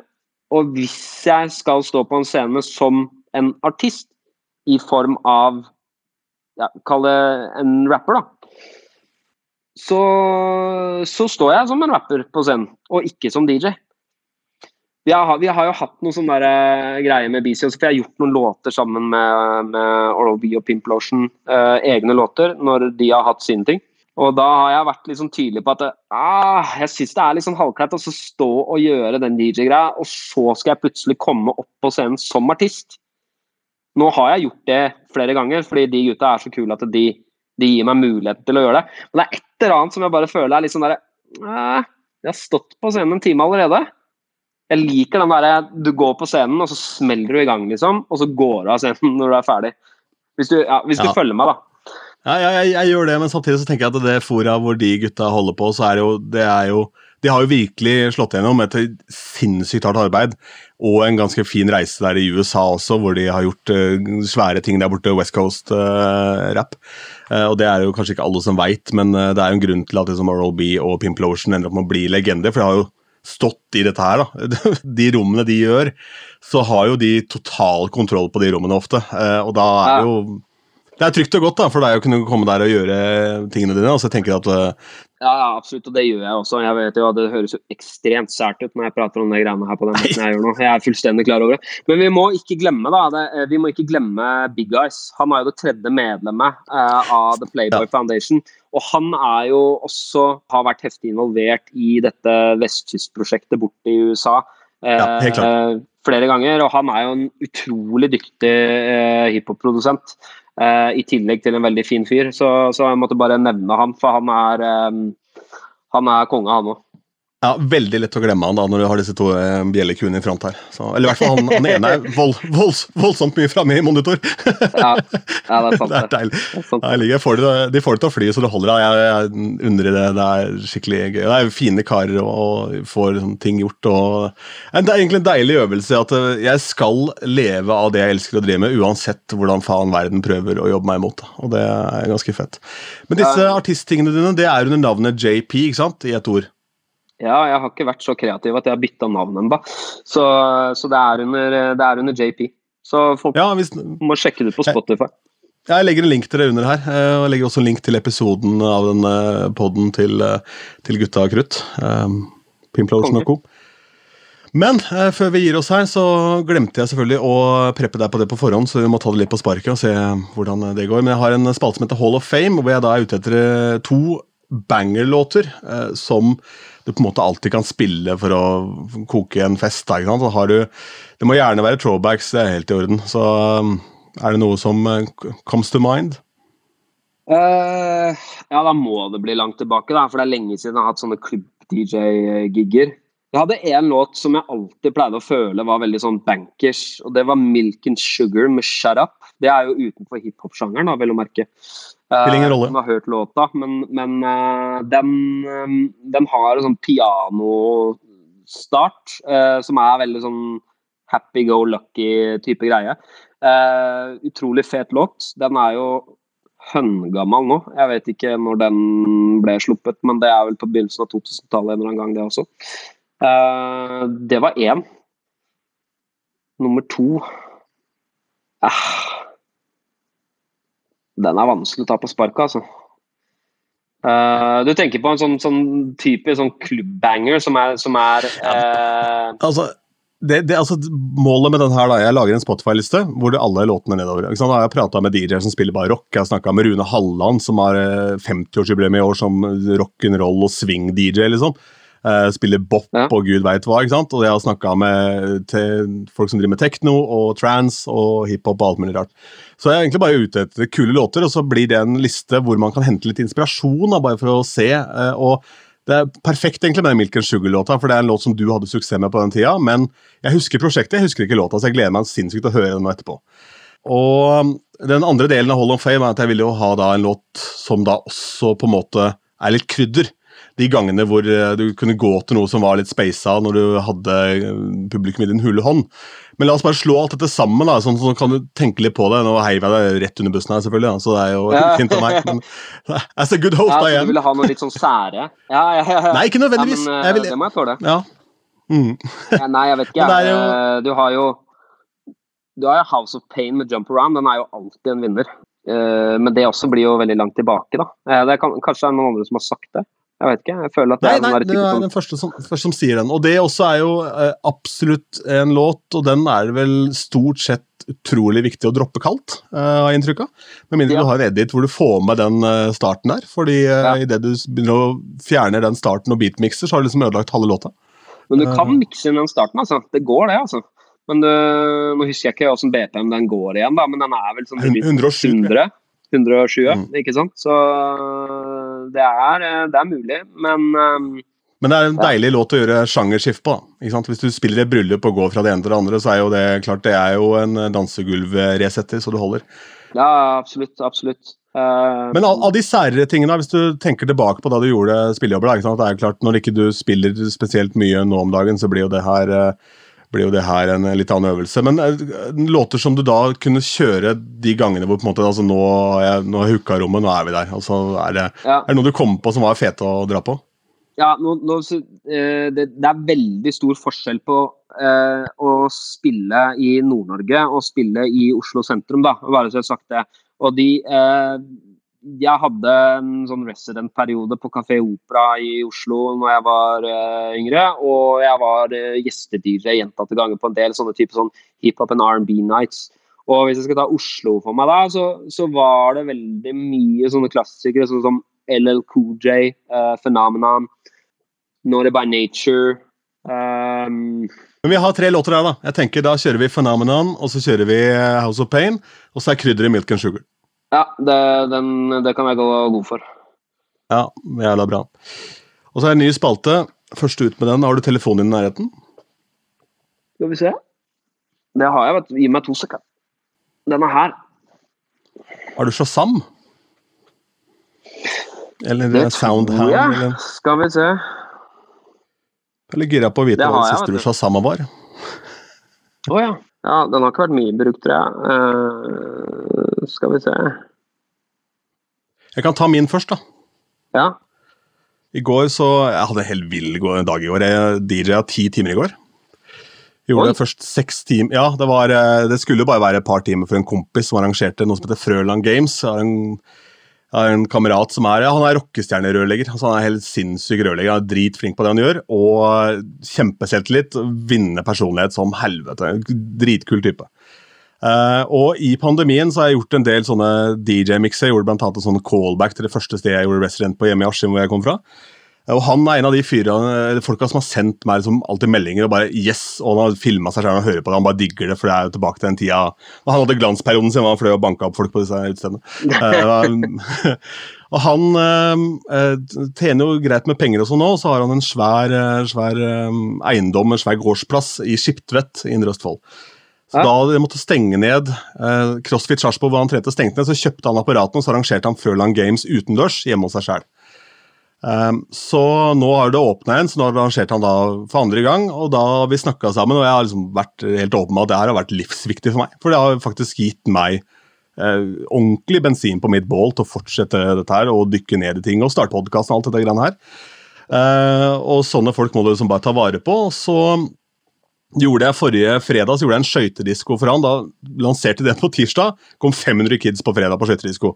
Og hvis jeg skal stå på en scene som en artist, i form av ja, Kall det en rapper, da. Så, så står jeg som en rapper på scenen, og ikke som DJ. Vi har, vi har jo hatt noen sånne der, greier med BC, for jeg har gjort noen låter sammen med, med Oral B og Pimplotion. Eh, egne låter, når de har hatt sine ting. Og da har jeg vært litt sånn tydelig på at ah, jeg syns det er litt sånn halvkleit å stå og gjøre den DJ-greia, og så skal jeg plutselig komme opp på scenen som artist. Nå har jeg gjort det flere ganger, fordi de gutta er så kule at de, de gir meg mulighet til å gjøre det. Men det er et eller annet som jeg bare føler er litt sånn derre Jeg har stått på scenen en time allerede. Jeg liker den derre du går på scenen, og så smeller du i gang, liksom. Og så går du av scenen når du er ferdig. Hvis du, ja, hvis du Ja. følger meg, da. Ja, ja jeg, jeg gjør det, men samtidig så tenker jeg at det fora hvor de gutta holder på, så er det jo, det er jo De har jo virkelig slått gjennom et sinnssykt hardt arbeid, og en ganske fin reise der i USA også, hvor de har gjort uh, svære ting der borte, West Coast-rap. og det er jo kanskje ikke alle som veit, men eh, det er jo en grunn til at liksom Oral B og Pimplotion ender opp med å bli legender, for de har jo stått i dette her, da. De rommene de gjør, så har jo de total kontroll på de rommene ofte, eh, og da er det jo det er trygt og godt da, for deg å kunne komme der og gjøre tingene dine. og så jeg tenker at Ja, ja, absolutt, og det gjør jeg også. Jeg vet jo at Det høres jo ekstremt sært ut når jeg prater om de greiene her på den måten jeg gjør nå. Jeg er fullstendig klar over det. Men vi må ikke glemme da, det, eh, vi må ikke glemme Big Eyes. Han er jo det tredje medlemmet uh, av The Playboy Ja. Foundation. Og han er jo også har vært heftig involvert i dette vestkystprosjektet borte i USA. eh, Ja, helt klart. flere ganger, og han er jo en utrolig dyktig eh, hiphop-produsent. eh, I tillegg til en veldig fin fyr, så, så jeg måtte bare nevne han, for han er eh, han er konge, han òg. Ja, Veldig lett å glemme han da når du har disse to uh, bjellekuene i front her. Så, eller i hvert fall han, han ene er vold, volds, voldsomt mye framme i monitor. Ja, ja, det er sant. det er deilig. Det er sant. Jeg får de får det til å fly så det holder. Jeg, jeg undrer det. Det er skikkelig gøy. Det er fine karer og, og får sånn ting gjort. Og, det er egentlig en deilig øvelse at eh, jeg skal leve av det jeg elsker å drive med, uansett hvordan faen verden prøver å jobbe meg imot. Og det er ganske fett. Men disse Ja. artisttingene dine det er under navnet JP, ikke sant? I et ord. Ja, jeg har ikke vært så kreativ at jeg har bytta navn ennå. Så, så det, er under, det er under JP. Så folk Ja, hvis, må sjekke det på Spotify. Jeg legger en link til det under her. eh, Og jeg legger også en link til episoden av den poden til, eh, til Gutta Krutt. Um, Pimplotion co. Men eh, før vi gir oss her, så glemte jeg selvfølgelig å preppe deg på det på forhånd, så vi må ta det litt på sparket og se hvordan det går. Men jeg har en spalte som heter Hall of Fame, hvor jeg da er ute etter eh, to banger-låter eh, som du på en måte alltid kan spille for å koke en fest. Ikke sant? Så har du, det må gjerne være throwbacks, det er helt i orden. Så eh, er det noe som eh, comes to mind? Uh, ja, da må det bli langt tilbake, da, for det er lenge siden jeg har hatt sånne klubb-DJ-gigger. Jeg hadde én låt som jeg alltid pleide å føle var veldig sånn bankers, og det var 'Milk and Sugar' med 'Shut Up'. Det er jo utenfor hiphop-sjangeren, vel å merke. Spiller ingen rolle. Jeg har hørt låta, men, men uh, den, um, den, har en sånn pianostart som er veldig sånn happy go lucky-type greie. Utrolig fet låt. Den er jo høngammal nå. Jeg vet ikke når den ble sluppet, men det er vel på begynnelsen av 2000-tallet en eller annen gang, det også. Det var én. Nummer to uh, Den er vanskelig å ta på sparket, altså. Uh, du tenker på en sånn, sånn type sånn klubbbanger som er, som er Altså, det, det, altså, målet med den her da, Jeg lager en Spotify-liste hvor det alle låtene er nedover. Da har jeg prata med DJ-er som spiller bare rock. Jeg har snakka med Rune Halland, som har 50-årsjubileum i år som rock'n'roll og swing-DJ. liksom. Uh, spiller bop ja. og gud veit hva. ikke sant? Og jeg har snakka med folk som driver med tekno og trans og hiphop og alt mulig rart. Så jeg er egentlig bare ute etter kule låter, og så blir det en liste hvor man kan hente litt inspirasjon. Da, bare for å se. Uh, og det er perfekt egentlig med den Milk and Sugar-låta, for det er en låt som du hadde suksess med på den tida. Men jeg husker prosjektet, jeg husker ikke låta, så jeg gleder meg sinnssykt til å høre den nå etterpå. Og den andre delen av Hold on Fame er at jeg ville jo ha da en låt som da også på en måte er litt krydder de gangene hvor eh, du kunne gå til noe som var litt speisa når du hadde eh, publikum i din hule hånd. Men la oss bare slå alt dette sammen, da, sånn, sånn kan du tenke litt på det. Nå heiv jeg deg rett under bussen her, selvfølgelig, da, så det er jo ja. fint av meg. Men as a good host, ja, da igjen. Du ville ha noe litt sånn sære? Ja, ja, ja. Nei, ikke nødvendigvis. Ja, men, vil... Det må jeg tåle. Ja. Mm. ja, nei, jeg vet ikke. Jeg. Jo... Du har jo du har jo House of Pain med Jump Around. Den er jo alltid en vinner. Men det også blir jo veldig langt tilbake, da. Det er kanskje det er noen andre som har sagt det. Jeg vet ikke. jeg føler at det nei, er Nei, det er den første som, første som, sier den. Og det også er jo eh, absolutt en låt, og den er vel stort sett utrolig viktig å droppe kaldt, eh, har jeg inntrykk av. Med mindre ja. du har en edit hvor du får med den eh, starten der. fordi eh, ja. idet du begynner å fjerne den starten og beatmikser, så har du liksom ødelagt halve låta. Men du kan mikse inn den starten, altså. Det går, det, altså. Men du, nå husker jeg ikke åssen BPM den går igjen, da, men den er vel sånn 107. 100. 120, mm. ikke sant? Så det er, det er mulig, men um, men det er en deilig låt å gjøre sjangerskift på. ikke sant? Hvis du spiller et bryllup og går fra det ene til det andre, så er jo det klart det er jo en dansegulvresetter, så du holder. Ja, absolutt. Absolutt. Uh, Men av, av, de særere tingene, hvis du tenker tilbake på da du gjorde spillejobber, da, det er klart Når ikke du spiller spesielt mye nå om dagen, så blir jo det her uh, blir jo det her en litt annen øvelse. Men uh, låter som du da kunne kjøre de gangene hvor på en måte, altså nå har jeg, nå hooka rommet, nå er vi der. Altså, er, det, ja. er det noe du kom på som var fete å dra på? Ja, nå, nå, uh, det, det, er veldig stor forskjell på eh, å spille i Nord-Norge og spille i Oslo sentrum, da. Bare så jeg har sagt det. Og de jeg hadde en sånn resident-periode på Kafé Opera i Oslo når jeg var uh, yngre. Og jeg var uh, gjeste-DJ gjentatte ganger på en del sånne type sånn hiphop and R&B nights. Og hvis jeg skal ta Oslo for meg, da, så, så var det veldig mye sånne klassikere sånn som LL Cool J, uh, Phenomenon, Not by Nature um, men vi har tre låter her, da. Jeg tenker Da kjører vi Phenomenon, og så kjører vi House of Pain, og så er krydderet Milk and Sugar. Ja, det, den, det kan jeg gå god for. Ja, jævla bra. Og så er det en ny spalte. Først ut med den. Har du telefonen din i nærheten? Skal vi se. Det har jeg, vet du. Gi meg to sekunder. Den er her. Har du Shazam? Eller det Soundhound? Ja. Eller? Skal vi se. Eller gira på å vite hva det siste du Shazama var. Å oh, ja. Ja, den har ikke vært mye brukt, tror jeg. Uh, skal vi se Jeg kan ta min først, da. Ja. I går så Jeg hadde en helt vill dag i går. Jeg DJ-a ti timer i går. Gjorde det først seks timer Ja, det, var, eh, det skulle bare være et par timer for en kompis som arrangerte noe som heter Frøland Games. En Jeg har en kamerat som er han er rockestjernerørlegger. Altså han er helt sinnssyk rørlegger. Han er dritflink på det han gjør, og kjempeselvtillit. Vinner personlighet som helvete. Dritkul type. Uh, og i pandemien så har jeg gjort en del sånne DJ-mikser. Jeg gjorde blant annet en sånn callback til det første stedet jeg gjorde resident på hjemme i Askim, hvor jeg kom fra. Og Han er en av de fyrene, folka som har sendt meg liksom alltid meldinger og bare yes, og han har filma seg selv og hører på det. Han bare digger det, for det er jo tilbake til den tida og Han hadde glansperioden sin, han fløy og banka opp folk på disse utestedene. uh, og han uh, tjener jo greit med penger også nå, og så har han en svær, svær um, eiendom, en svær gårdsplass i Skiptvet i Indre Østfold. Så Da de måtte stenge ned uh, CrossFit Sarpsborg, hvor han trente, stengte ned, så kjøpte han apparatene og så arrangerte han Furland Games utendørs hjemme hos seg sjøl. Um, så nå har det åpna igjen, så nå har arrangert han da for andre gang. Og da har vi snakka sammen, og jeg har liksom vært helt åpen med at det her har vært livsviktig for meg. For det har faktisk gitt meg eh, ordentlig bensin på mitt bål til å fortsette dette her og dykke ned i ting og starte podkast og alt dette greiene her. Eh, og sånne folk må du liksom bare ta vare på. så gjorde jeg Forrige fredag så gjorde jeg en skøytedisko for han. Da lanserte den på tirsdag. Kom 500 kids på fredag på skøytedisko.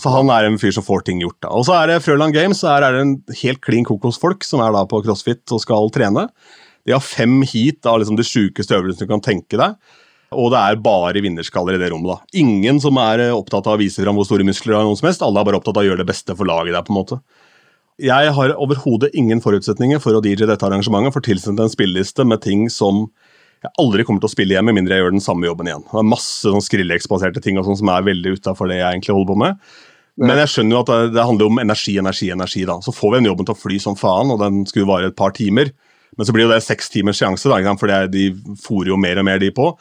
Så han er en fyr som får ting gjort. da. Og så er det Frøland Games, så er det en helt klin kokosfolk som er da på CrossFit og skal trene. De har fem heat av liksom de sjukeste øvelsene du kan tenke deg. Og det er bare vinnerskaller i det rommet. da. Ingen som er eh, opptatt av å vise fram hvor store muskler har noen som helst. Alle er bare opptatt av å gjøre det beste for laget der. på en måte. Jeg har overhodet ingen forutsetninger for å DJ dette arrangementet, for tilsendt en spilleliste med ting som jeg aldri kommer til å spille igjen, med mindre jeg gjør den samme jobben igjen. Det er masse sånn Skrillex-baserte ting og sånn som er veldig utafor det jeg egentlig holder på med. Men jeg skjønner jo at det, det handler om energi, energi, energi. da. Så får vi den jobben til å fly som faen, og den skulle vare et par timer. Men så blir jo det seks timers seanse, da, for de fòrer jo mer og mer de på.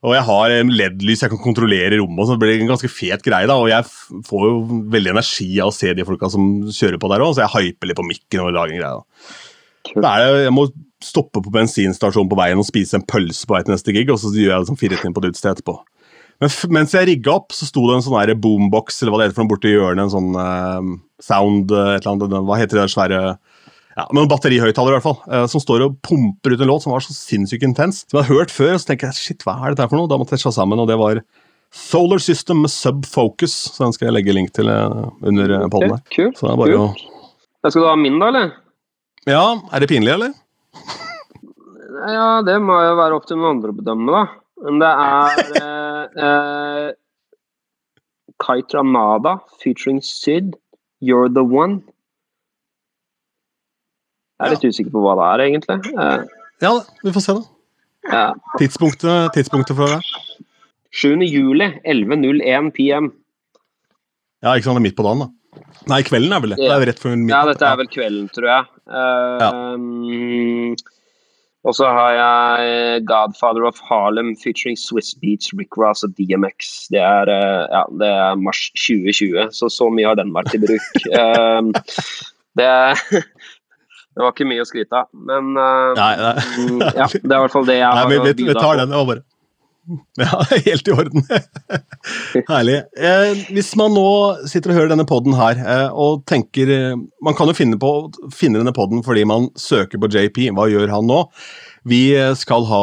Og jeg har LED-lys, jeg kan kontrollere rommet, så det blir en ganske fet greie. da, Og jeg får jo veldig energi av å se de folka som kjører på der òg, så jeg hyper litt på mikken og lager en greie. da. Da er det, jeg må stoppe på bensinstasjonen på veien og spise en pølse på vei til neste gig, og så gjør jeg liksom fire timer på det utestedet etterpå. Men mens jeg rigga opp, så sto det en sånn boombox eller hva det heter for noe borti hjørnet. En sånn uh, sound uh, et eller annet, Hva heter det der svære ja, men en batterihøyttaler, i hvert fall, uh, som står og pumper ut en låt som var så sinnssykt intens. Som jeg har hørt før, og så tenker jeg shit, hva er dette for noe? Da måtte jeg se sammen, og det var Solar System med Subfocus. Så den skal jeg legge link til under uh, poden her. Kult. Så det er bare cool. Å... Skal du ha min, da, eller? Ja, er det pinlig, eller? ja, det må jo være opp til noen andre å bedømme, da. Men det er eh, eh, Kite Ramada featuring Syd, You're the One. Jeg er litt usikker på hva det er, egentlig. Eh, ja, vi får se, da. Ja. Tidspunktet, tidspunktet for det? 7. juli, 11.01 PM. Ja, ikke sant, det er midt på dagen, da. Nei, kvelden er vel det. det er rett før midnatt. Ja, dette er vel kvelden, tror jeg. Uh, ja. Um, og så har jeg Godfather of Harlem featuring Swiss Beats, Rick Ross og DMX. Det er, uh, ja, det er mars 2020, så så mye har den vært i bruk. um, det det var ikke mye å skryte av, men uh, nei, nei. Mm, ja, det er i hvert fall det jeg har nei, vi, vi, tar den, bare. Ja, helt i orden. Herlig. Eh, hvis man nå sitter og hører denne poden her eh, og tenker eh, Man kan jo finne, på, finne denne poden fordi man søker på JP. Hva gjør han nå? Vi skal ha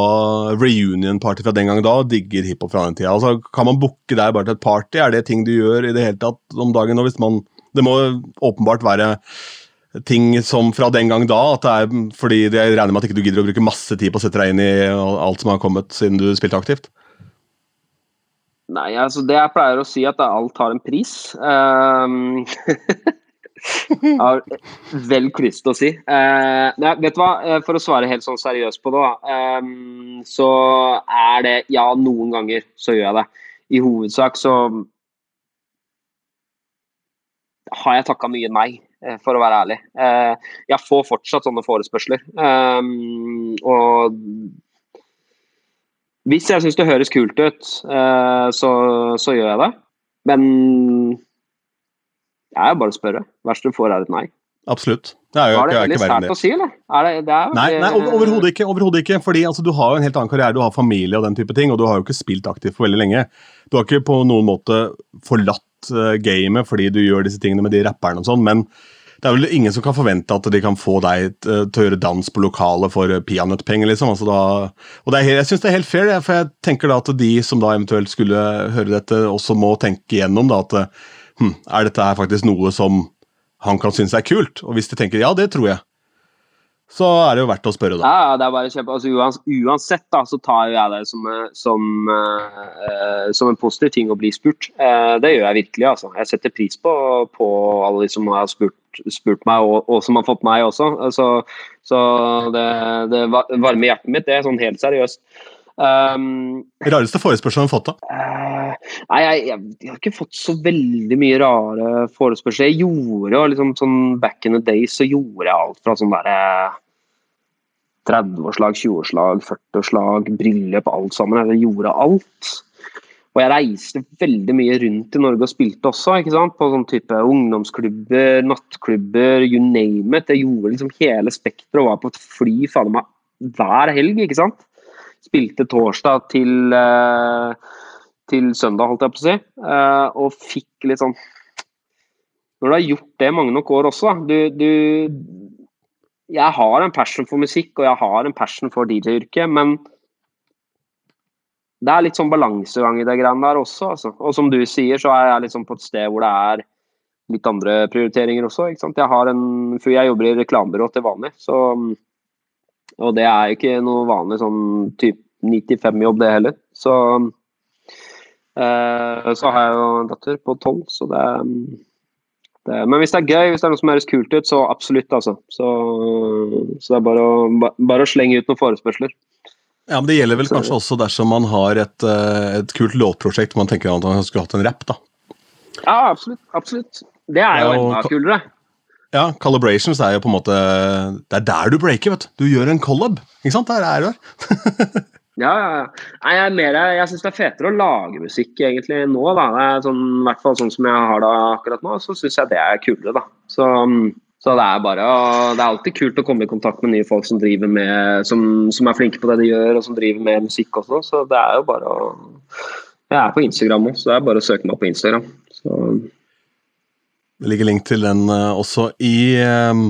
reunion-party fra den gang da, digger hiphop fra den tida. Altså, kan man booke der bare til et party? Er det ting du gjør i det hele tatt om dagen? Og hvis man, det må åpenbart være ting som fra den gang da, at det er fordi jeg regner med at ikke du gidder å bruke masse tid på å sette deg inn i alt som har kommet siden du spilte aktivt? Nei, altså det jeg pleier å si, at alt har en pris. Um, vel lyst å si. Uh, nei, vet du hva, eh, for å svare helt sånn seriøst på det, um, så er det Ja, noen ganger så gjør jeg det. I hovedsak så har jeg takka mye nei. Eh, for å være ærlig. Uh, jeg får fortsatt sånne forespørsler. Um, og hvis jeg syns det høres kult ut, eh, så, så, gjør jeg det. Men jeg er jo bare å spørre. Verst du får, er et nei. Absolutt. Det er jo det veldig sært å si, eller? Det, det nei, nei overhodet ikke. Overhodet ikke. fordi altså, Du har jo en helt annen karriere, du har familie og den type ting, og du har jo ikke spilt aktivt for veldig lenge. Du har ikke på noen måte forlatt uh, gamet fordi du gjør disse tingene med de rapperne og sånn, men det er vel ingen som kan forvente at de kan få deg uh, til å gjøre dans på lokalet for uh, peanøttpenger, liksom. Altså, da, og er, jeg syns det er helt fair, for jeg tenker da at de som da eventuelt skulle høre dette, også må tenke igjennom da, at hm, er dette her faktisk noe som han kan synes er kult? Og hvis de tenker ja, det tror jeg, så er det jo verdt å spørre, da. Ja, det er bare kjempe, altså, Uansett da, så tar jeg det som, som, uh, som en positiv ting å bli spurt. Uh, det gjør jeg virkelig. altså. Jeg setter pris på, på alle de som har spurt, spurt meg, og, og, som har fått meg også. Altså, så det, det varmer hjertet mitt, det er sånn helt seriøst. Um, Rareste forespørsel du har fått, da? Uh, nei, jeg, jeg, jeg, har ikke fått så veldig mye rare forespørsler. Jeg gjorde liksom sånn Back in the days så gjorde jeg alt fra sånn derre 30-årslag, 20-årslag, 40-årslag, bryllup, alt sammen. Jeg gjorde alt. Og jeg reiste veldig mye rundt i Norge og spilte også, ikke sant? på sånn type ungdomsklubber, nattklubber, you name it. Jeg gjorde liksom hele spekteret og var på et fly fader meg hver helg, ikke sant. Spilte torsdag til, uh, til søndag, holdt jeg på å si, uh, og fikk litt sånn Når du har gjort det mange nok år også, du, du jeg har en passion for musikk, og jeg har en passion for DJ-yrket, men det er litt sånn balansegang i det greiene der også. Altså. Og som du sier, så er jeg liksom på et sted hvor det er litt andre prioriteringer også. ikke sant? Jeg har en, for jeg jobber i reklamebyrå til vanlig, så, og det er ikke noe vanlig sånn type 95-jobb, det heller. Så, eh, så har jeg jo en datter på 12, så det det, men hvis det er gøy, hvis det er noe som høres kult ut, så absolutt, altså. Så, så det er bare å, bare å, slenge ut noen forespørsler. Ja, men Det gjelder vel kanskje også dersom man har et, eh, et kult låtprosjekt man tenker at man skulle hatt en rapp, da. Ja, absolutt. absolutt. Det er jo enda kulere. Ja, Calibrations er jo på en måte Det er der du breaker, vet du. Du gjør en collab. Ikke sant? Der er du. Ja, ja, ja. Nei, jeg, mer, jeg syns det er fetere å lage musikk egentlig nå. da. Det er sånn, I hvert fall sånn som jeg har det akkurat nå, så syns jeg det er kulere. da. Så, så, det er bare Det er alltid kult å komme i kontakt med nye folk som driver med, som, som, er flinke på det de gjør, og som driver med musikk også. Så det er jo bare å Jeg er på Instagram òg, så det er bare å søke meg på Instagram. Så. Det ligger link til den uh, også i um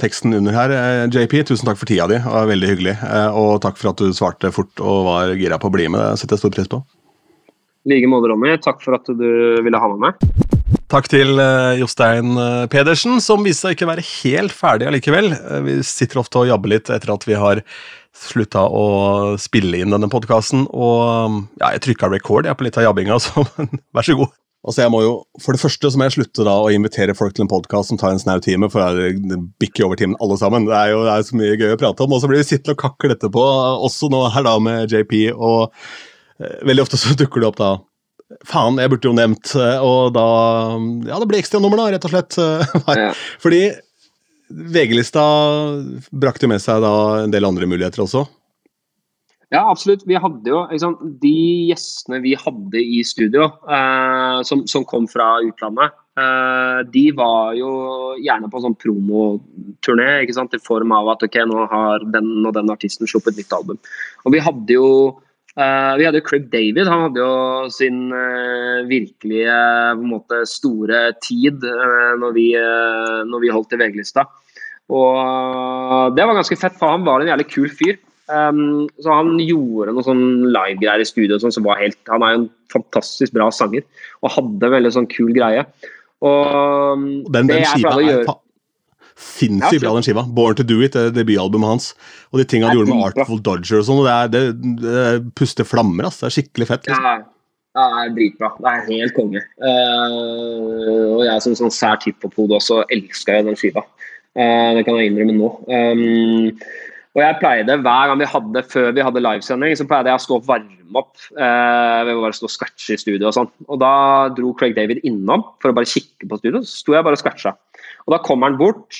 teksten under her. Eh, JP, tusen takk for tida di, det var veldig hyggelig. Eh, og takk for at du svarte fort og var gira på å bli med. Det setter jeg stor pris på. I like måte, Ronny. Takk for at du ville ha med meg. Takk til eh, Jostein Pedersen, som viste seg ikke være helt ferdig allikevel. Vi sitter ofte og jabber litt etter at vi har slutta å spille inn denne podkasten. Og ja, jeg trykka record jeg på litt av jabbinga, så vær så god. Altså jeg må jo, For det første så må jeg slutte da å invitere folk til en podkast som tar en snau time, for det bikker over timen alle sammen. Det er jo det er så mye gøy å prate om. Og så blir vi sittende og kakle etterpå, også nå her da med JP. Og eh, veldig ofte så dukker det opp da Faen, jeg burde jo nevnt eh, Og da Ja, det blir ekstranummer, da, rett og slett. Fordi VG-lista brakte med seg da en del andre muligheter også. Ja, absolutt. Vi hadde jo liksom, De gjestene vi hadde i studio, eh, som, som, kom fra utlandet, eh, de var jo gjerne på sånn promoturné ikke sant? i form av at ok, nå har den og den artisten sluppet nytt album. Og vi hadde jo Uh, vi hadde jo Craig David. Han hadde jo sin uh, virkelige måte, store tid uh, når vi, når vi holdt i VG-lista. Og det var ganske fett, for han var en jævlig kul fyr. Um, så han gjorde noe sånn live-greier i studio sånn, som var helt Han er jo en fantastisk bra sanger og hadde en veldig sånn kul greie. Og den, den skiva er gjøre... sinnssykt bra, den skiva. 'Born to Do It', det debutalbumet hans. Og de tingene han gjorde med Artful Dodger og sånn, det, det, det puster flammer. ass. Det er skikkelig fett. Liksom. Ja, ja, det er dritbra. Det er helt konge. Uh, og jeg som sånn sært hiphop-hode også elska den skiva. Uh, det kan jeg innrømme nå. Um, og jeg pleide hver gang vi hadde før vi hadde livesending, så pleide jeg å stå og varme opp. Eh, ved å bare stå og scratche i studio og sånn. Og da dro Craig David innom for å bare kikke på studio. Så sto jeg bare og scratcha. Og da kommer han bort,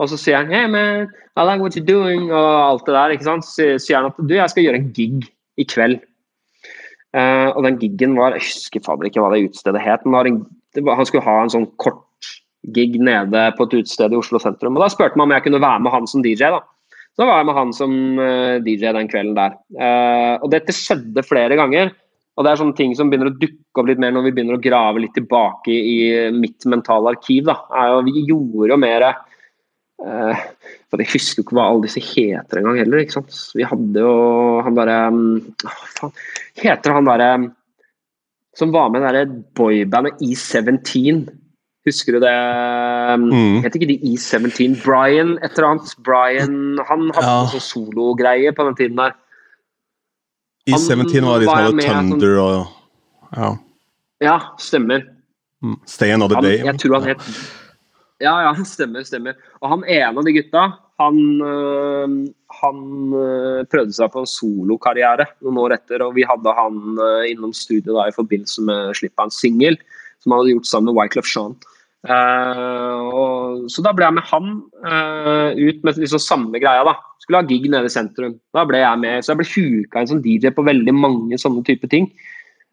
og så sier han Hey man, I like what you're doing, og alt det der. ikke sant? Så sier han at du, jeg skal gjøre en gig i kveld. Eh, og den gigen var Jeg husker fader ikke hva det utestedet het. men Han skulle ha en sånn kort gig nede på et utested i Oslo sentrum. Og da spurte man om jeg kunne være med han som DJ. da. Så var jeg med han som eh, DJ den kvelden der. Uh, og dette skjedde flere ganger. Og det er sånne ting som begynner å dukke opp litt mer når vi begynner å grave litt tilbake i mitt mentale arkiv. Uh, vi gjorde jo mer uh, For jeg husker jo ikke hva alle disse heter engang heller. ikke sant? Vi hadde jo han derre um, Hva heter han derre som var med i boybandet E17. Husker du det? Mm. Heter ikke de E17? Brian et eller annet. Brian, Han hadde Ja. sånn sologreie på den tiden der. i17 var de som hadde med sånn- Thunder og ja. Ja, stemmer. Mm. Stay Another Han, Day. jeg tror han het Ja, ja, stemmer, stemmer. Og han ene av de gutta, han, øh, han øh, prøvde seg på en solokarriere noen år etter, og vi hadde han øh, innom studio da i forbindelse med slippet av en singel som han hadde gjort sammen med Wyclef Jean. Uh, og, så da ble jeg med han uh, ut med liksom samme greia, da. Skulle ha gig nede i sentrum. Da ble jeg med. Så jeg ble huka inn som DJ på veldig mange sånne type ting.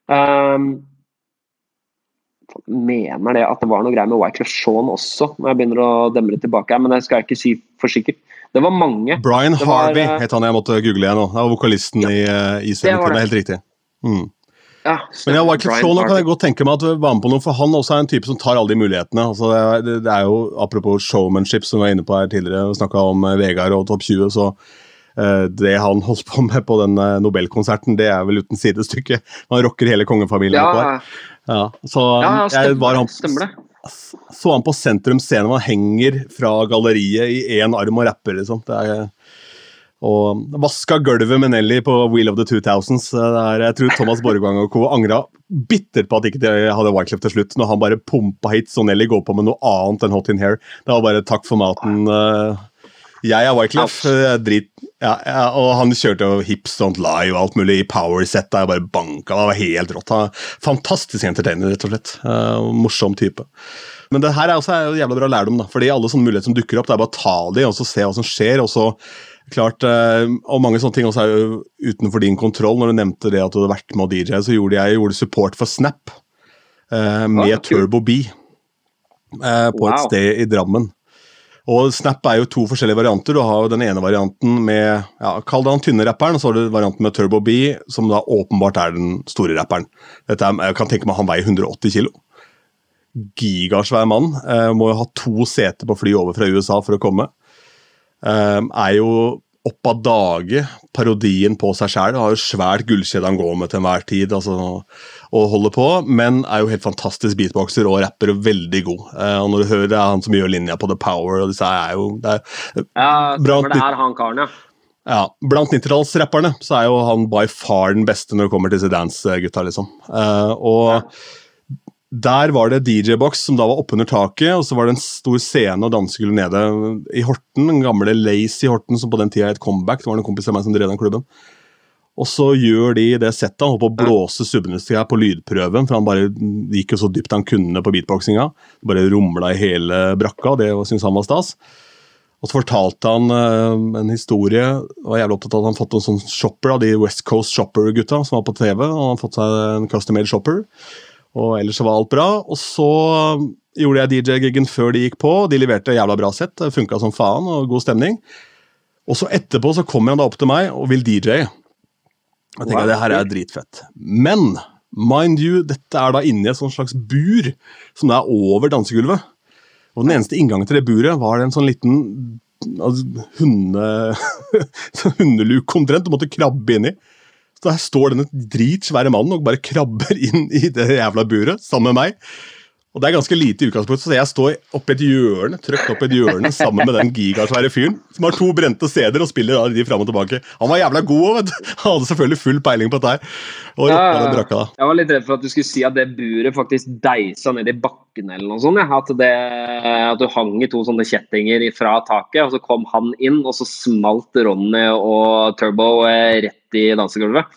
Um, mener det at det var noe greier med Wyclef Shaun også, når jeg begynner å demre tilbake her, men det skal jeg ikke si for sikkert. Det var mange. Brian var, Harvey eh, het han jeg måtte google igjen nå. Det var vokalisten i, uh, i 17, det var det det. er helt riktig. Mm. Ja, Men jeg var Brian så nå kan jeg godt tenke meg at var med på noe, for han også er en type som tar alle de mulighetene. Altså, det, er, det- er jo, Apropos showmanship, som vi var inne på her tidligere, og snakka om eh, Vegard og Topp 20, så eh, det han holdt på med på den eh, Nobelkonserten, det er vel uten sidestykke. Han rocker hele kongefamilien. oppå her. Ja, Ja, så ja, ja, stemmer, han, det, stemmer det. så han på Sentrum Scene, han henger fra galleriet i én arm og rapper, liksom. Det er, og vaska gulvet med Nelly på Wheel of the 2000s. Det er, jeg tror Thomas Borgang og co. angra bittert på at ikke de hadde Wyclef til slutt, når han bare pumpa hits og Nelly går på med noe annet enn Hot in Hair. Det var bare takk for maten. eh, Jeg er Wyclef. eh, Drit ja, ja, Og han kjørte jo Hips Don't Lie og alt mulig i power-set. Jeg bare banka. Det var helt rått. Fantastisk entertainer, rett og slett. Eh, morsom type. Men det her er også en jævla bra lærdom, da. fordi alle sånne muligheter som dukker opp, det er bare å ta de og så se hva som skjer. og så klart, eh, og Mange sånne ting også er jo utenfor din kontroll. Når du nevnte det at du hadde vært med å DJ, så gjorde jeg gjorde support for Snap eh, med Ah. Turbo B eh, på et sted i Drammen. Og Snap er jo to forskjellige varianter. Du har jo den ene varianten med ja, Kall det han tynne rapperen, og så har du varianten med Turbo B, som da åpenbart er den store rapperen. Dette er, jeg kan tenke meg han veier 180 kilo. Gigasvær mann. Eh, må jo ha to seter på fly over fra USA for å komme. Eh, er jo opp av dage parodien på seg sjæl. Har jo svært gullkjede han går med til enhver tid altså, og holder på, men er jo helt fantastisk beatboxer og rapper og veldig god. Eh, og når du hører det er han som gjør linja på The Power, og disse er jo det er, Ja, blant, det er han karen, ja. ja, Blant 90-tallsrapperne så er jo han by far den beste når det kommer til disse dance-gutta, liksom. Eh, og der var det DJ-boks som da var oppunder taket, og så var det en stor scene og dansegulv nede i Horten. Den gamle Lazy Horten, som på den tida het Comeback. Det var en kompis av meg som drev den klubben. Og så gjør de det settet. Han holdt på å blåse subnestia på lydprøven, for han bare gikk jo så dypt han kunne på beatboxinga. Bare rumla i hele brakka, det syntes han var stas. Og så fortalte han uh, en historie. og var jævlig opptatt av at Han fått en sånn shopper av de West Coast Shopper-gutta som var på TV. og Han hadde fått seg en custom-made shopper. Og ellers var alt bra. Og så gjorde jeg DJ-giggen før de gikk på. De leverte jævla bra sett. Funka som faen, og god stemning. Og så etterpå så kommer han da opp til meg og vil DJ. Jeg tenker Wow. det her er dritfett. Men mind you, dette er da inni et sånt slags bur som er over dansegulvet. Og den eneste inngangen til det buret var en sånn liten altså, hunde, hundeluk omtrent. Du måtte krabbe inni. Så der står denne dritsvære mannen og bare krabber inn i det jævla buret sammen med meg. Og det er ganske lite i utgangspunktet, så jeg står oppi et hjørne trøkt opp et hjørne sammen med den gigasvære fyren som har to brente CD-er og spiller da de fram og tilbake. Han var jævla god òg, vet du. Han hadde selvfølgelig full peiling på dette her. Og Ja, den brakka da. Jeg var litt redd for at du skulle si at det buret faktisk deisa ned i bakken eller noe sånt. Ja. At, det, at du hang i to sånne kjettinger fra taket, og så kom han inn, og så smalt Ronny og Turbo eh, rett i dansegulvet.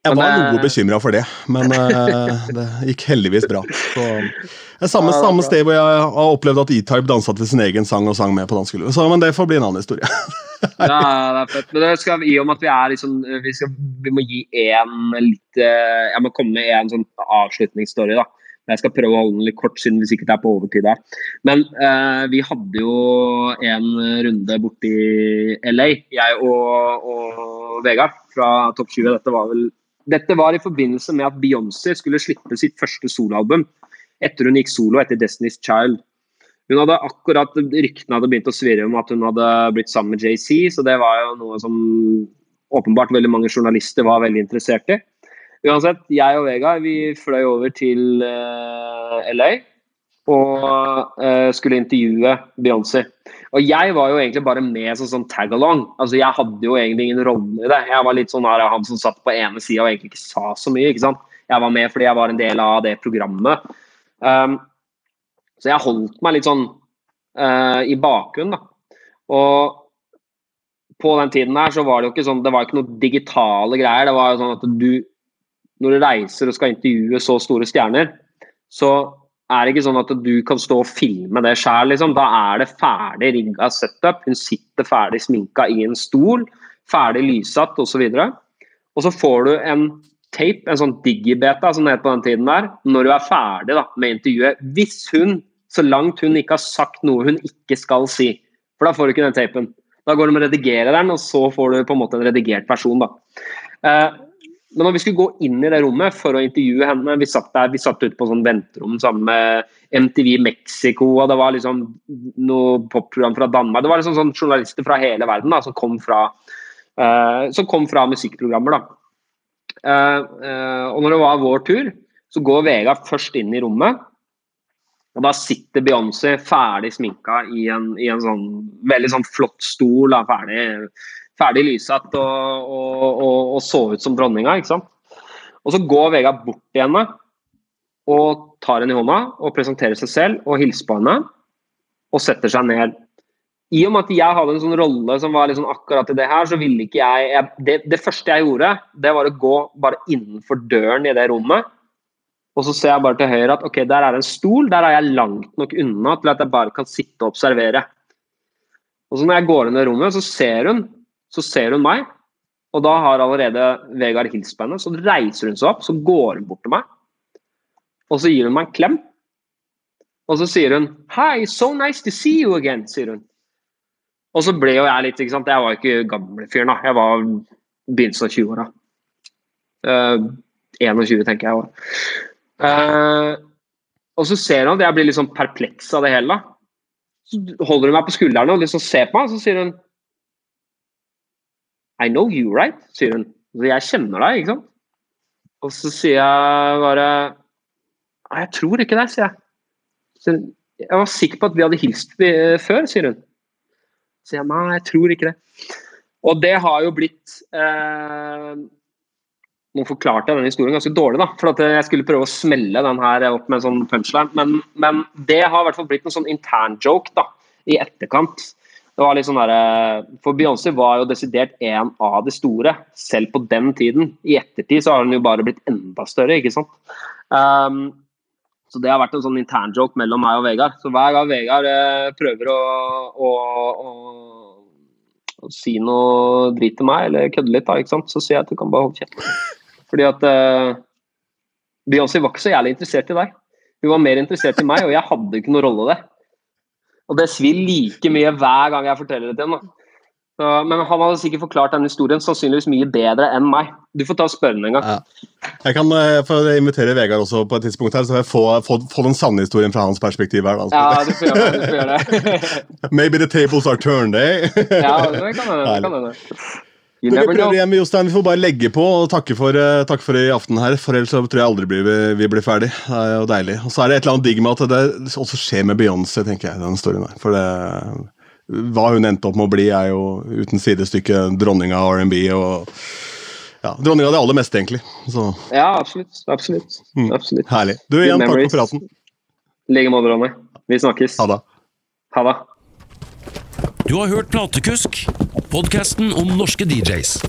Jeg var det- noe bekymra for det, men eh, det gikk heldigvis bra. Så, det er samme, samme sted hvor jeg har opplevd at E-Type dansa til sin egen sang og sang med på dansegulvet. Så, Men det får bli en annen historie. Ja, det er fett. Men det skal, i og med at vi er liksom Vi, skal, vi må gi én litt eh, Jeg må komme med en sånn avslutningsstory, da. Jeg skal prøve å holde den litt kort, siden vi sikkert er på overtid her. Men eh, vi hadde jo en runde borti LA, jeg og, og Vegard fra Topp 20. Dette var vel dette var i forbindelse med at Beyoncé skulle slippe sitt første soloalbum etter hun gikk solo etter Destiny's Child. Hun hadde akkurat, Ryktene hadde begynt å svirre om at hun hadde blitt sammen med JC, så det var jo noe som åpenbart veldig mange journalister var veldig interessert i. Uansett, jeg og Vegard vi fløy over til uh, LA og uh, skulle intervjue Beyoncé. Og jeg var jo egentlig bare med som sånn tag-along. Altså, jeg hadde jo egentlig ingen rolle i det. Jeg var litt sånn her, han som satt på ene sida og egentlig ikke sa så mye. ikke sant? Jeg var med fordi jeg var en del av det programmet. Um, så jeg holdt meg litt sånn uh, i bakgrunnen, da. Og på den tiden her så var det jo ikke sånn, det var ikke noe digitale greier. Det var jo sånn at du, når du reiser og skal intervjue så store stjerner, så er det ikke sånn at du kan stå og filme det sjøl, liksom. Da er det ferdig rigga setup. Hun sitter ferdig sminka i en stol, ferdig lyssatt osv. Og, og så får du en tape, en sånn digibeta som det het på den tiden der, når du er ferdig da, med intervjuet. Hvis hun, så langt hun ikke har sagt noe hun ikke skal si, for da får du ikke den tapen. Da går du med å redigere den, og så får du på en måte en redigert versjon. da. Eh, men når vi skulle gå inn i det rommet for å intervjue henne Vi satt der, vi satt ute på sånn venterom sammen med MTV Mexico, og det var liksom noe popprogram fra Danmark. Det var liksom sånn journalister fra hele verden da, som kom fra, uh, som kom fra musikkprogrammer. da. Uh, uh, og når det var vår tur, så går Vegard først inn i rommet. Og da sitter Beyoncé ferdig sminka i en, i en sånn veldig sånn flott stol. Da, ferdig, ferdig lyssatt og, og, og, og, så ut som dronninga. ikke sant? Og så går Vegard bort til henne og tar henne i hånda og presenterer seg selv og hilser på henne. Og setter seg ned i og med at jeg hadde en sånn rolle som var liksom akkurat i det her, så ville ikke jeg, jeg det, det, første jeg gjorde, det var å gå bare innenfor døren i det rommet. Og så ser jeg bare til høyre at ok, der er en stol, der er jeg langt nok unna til at jeg bare kan sitte og observere. Og så når jeg går inn i rommet, så ser hun, så ser hun meg. Og da har allerede Vegard hilst på henne. Så reiser hun seg opp, så går hun bort til meg. Og så gir hun meg en klem. Og så sier hun 'Hi, so nice to see you again', sier hun. Og så ble jo jeg litt ikke sant? Jeg var ikke gamlefyren, da. Jeg var begynnelsen av 20-åra. Uh, 21, tenker jeg. Var. Uh, og så ser hun at jeg blir litt sånn perpleks av det hele. Da. Så holder hun meg på skuldrene og liksom ser på meg, og så sier hun I know you, right? sier hun. Så jeg kjenner deg, ikke sant? Og så sier jeg bare Nei, Jeg tror ikke det, sier jeg. Så jeg var sikker på at vi hadde hilst før, sier hun. Så jeg nei, jeg tror ikke det. Og det har jo blitt eh, Nå forklarte jeg den historien ganske dårlig, da, for at jeg skulle prøve å smelle den her opp med en sånn punchline, men, men det har i hvert fall blitt en sånn intern-joke da, i etterkant. Det var litt sånn der, For Beyoncé var jo desidert en av de store, selv på den tiden. I ettertid så har hun jo bare blitt enda større, ikke sant. Um, så det har vært en sånn intern joke mellom meg og Vegard. Så hver gang Vegard eh, prøver å, å, å, å, si noe drit til meg, eller kødde litt, da, ikke sant? så sier jeg at du kan bare holde kjeft. Fordi at eh, Beyoncé var ikke så jævlig interessert i deg. Hun var mer interessert i meg, og jeg hadde ikke noe rolle i det. Og det svir like mye hver gang jeg forteller det til ham. Så, men han hadde sikkert forklart den historien sannsynligvis mye bedre enn meg. Du får ta og spørre ham en gang. Ja. Jeg kan uh, få invitere Vegard også på et tidspunkt her, så jeg får få, få den sanne historien fra hans perspektiv. her. Ja, du får gjøre det. Du får gjøre det. Maybe the tables are turned, eh? ja, det kan hende. Vi prøver igjen Jostein. Vi får bare legge på og takke for, uh, takke for i aften her. For ellers så tror jeg aldri vi, vi blir ferdig. Det er jo deilig. Og så er det et eller annet digg med at det også skjer med Beyoncé, tenker jeg. den storyen her. For det hva hun endte opp med å bli, er jo uten sidestykke dronninga av R&B. og ja, Dronninga av det aller meste, egentlig. Så. Ja, absolutt. Absolutt. Mm. absolutt. Herlig. Du, igjen, takk for praten. I like måte, Ronny. Vi snakkes. Ha det. Ha det. Du har hørt Platekusk, Podkasten om norske DJs.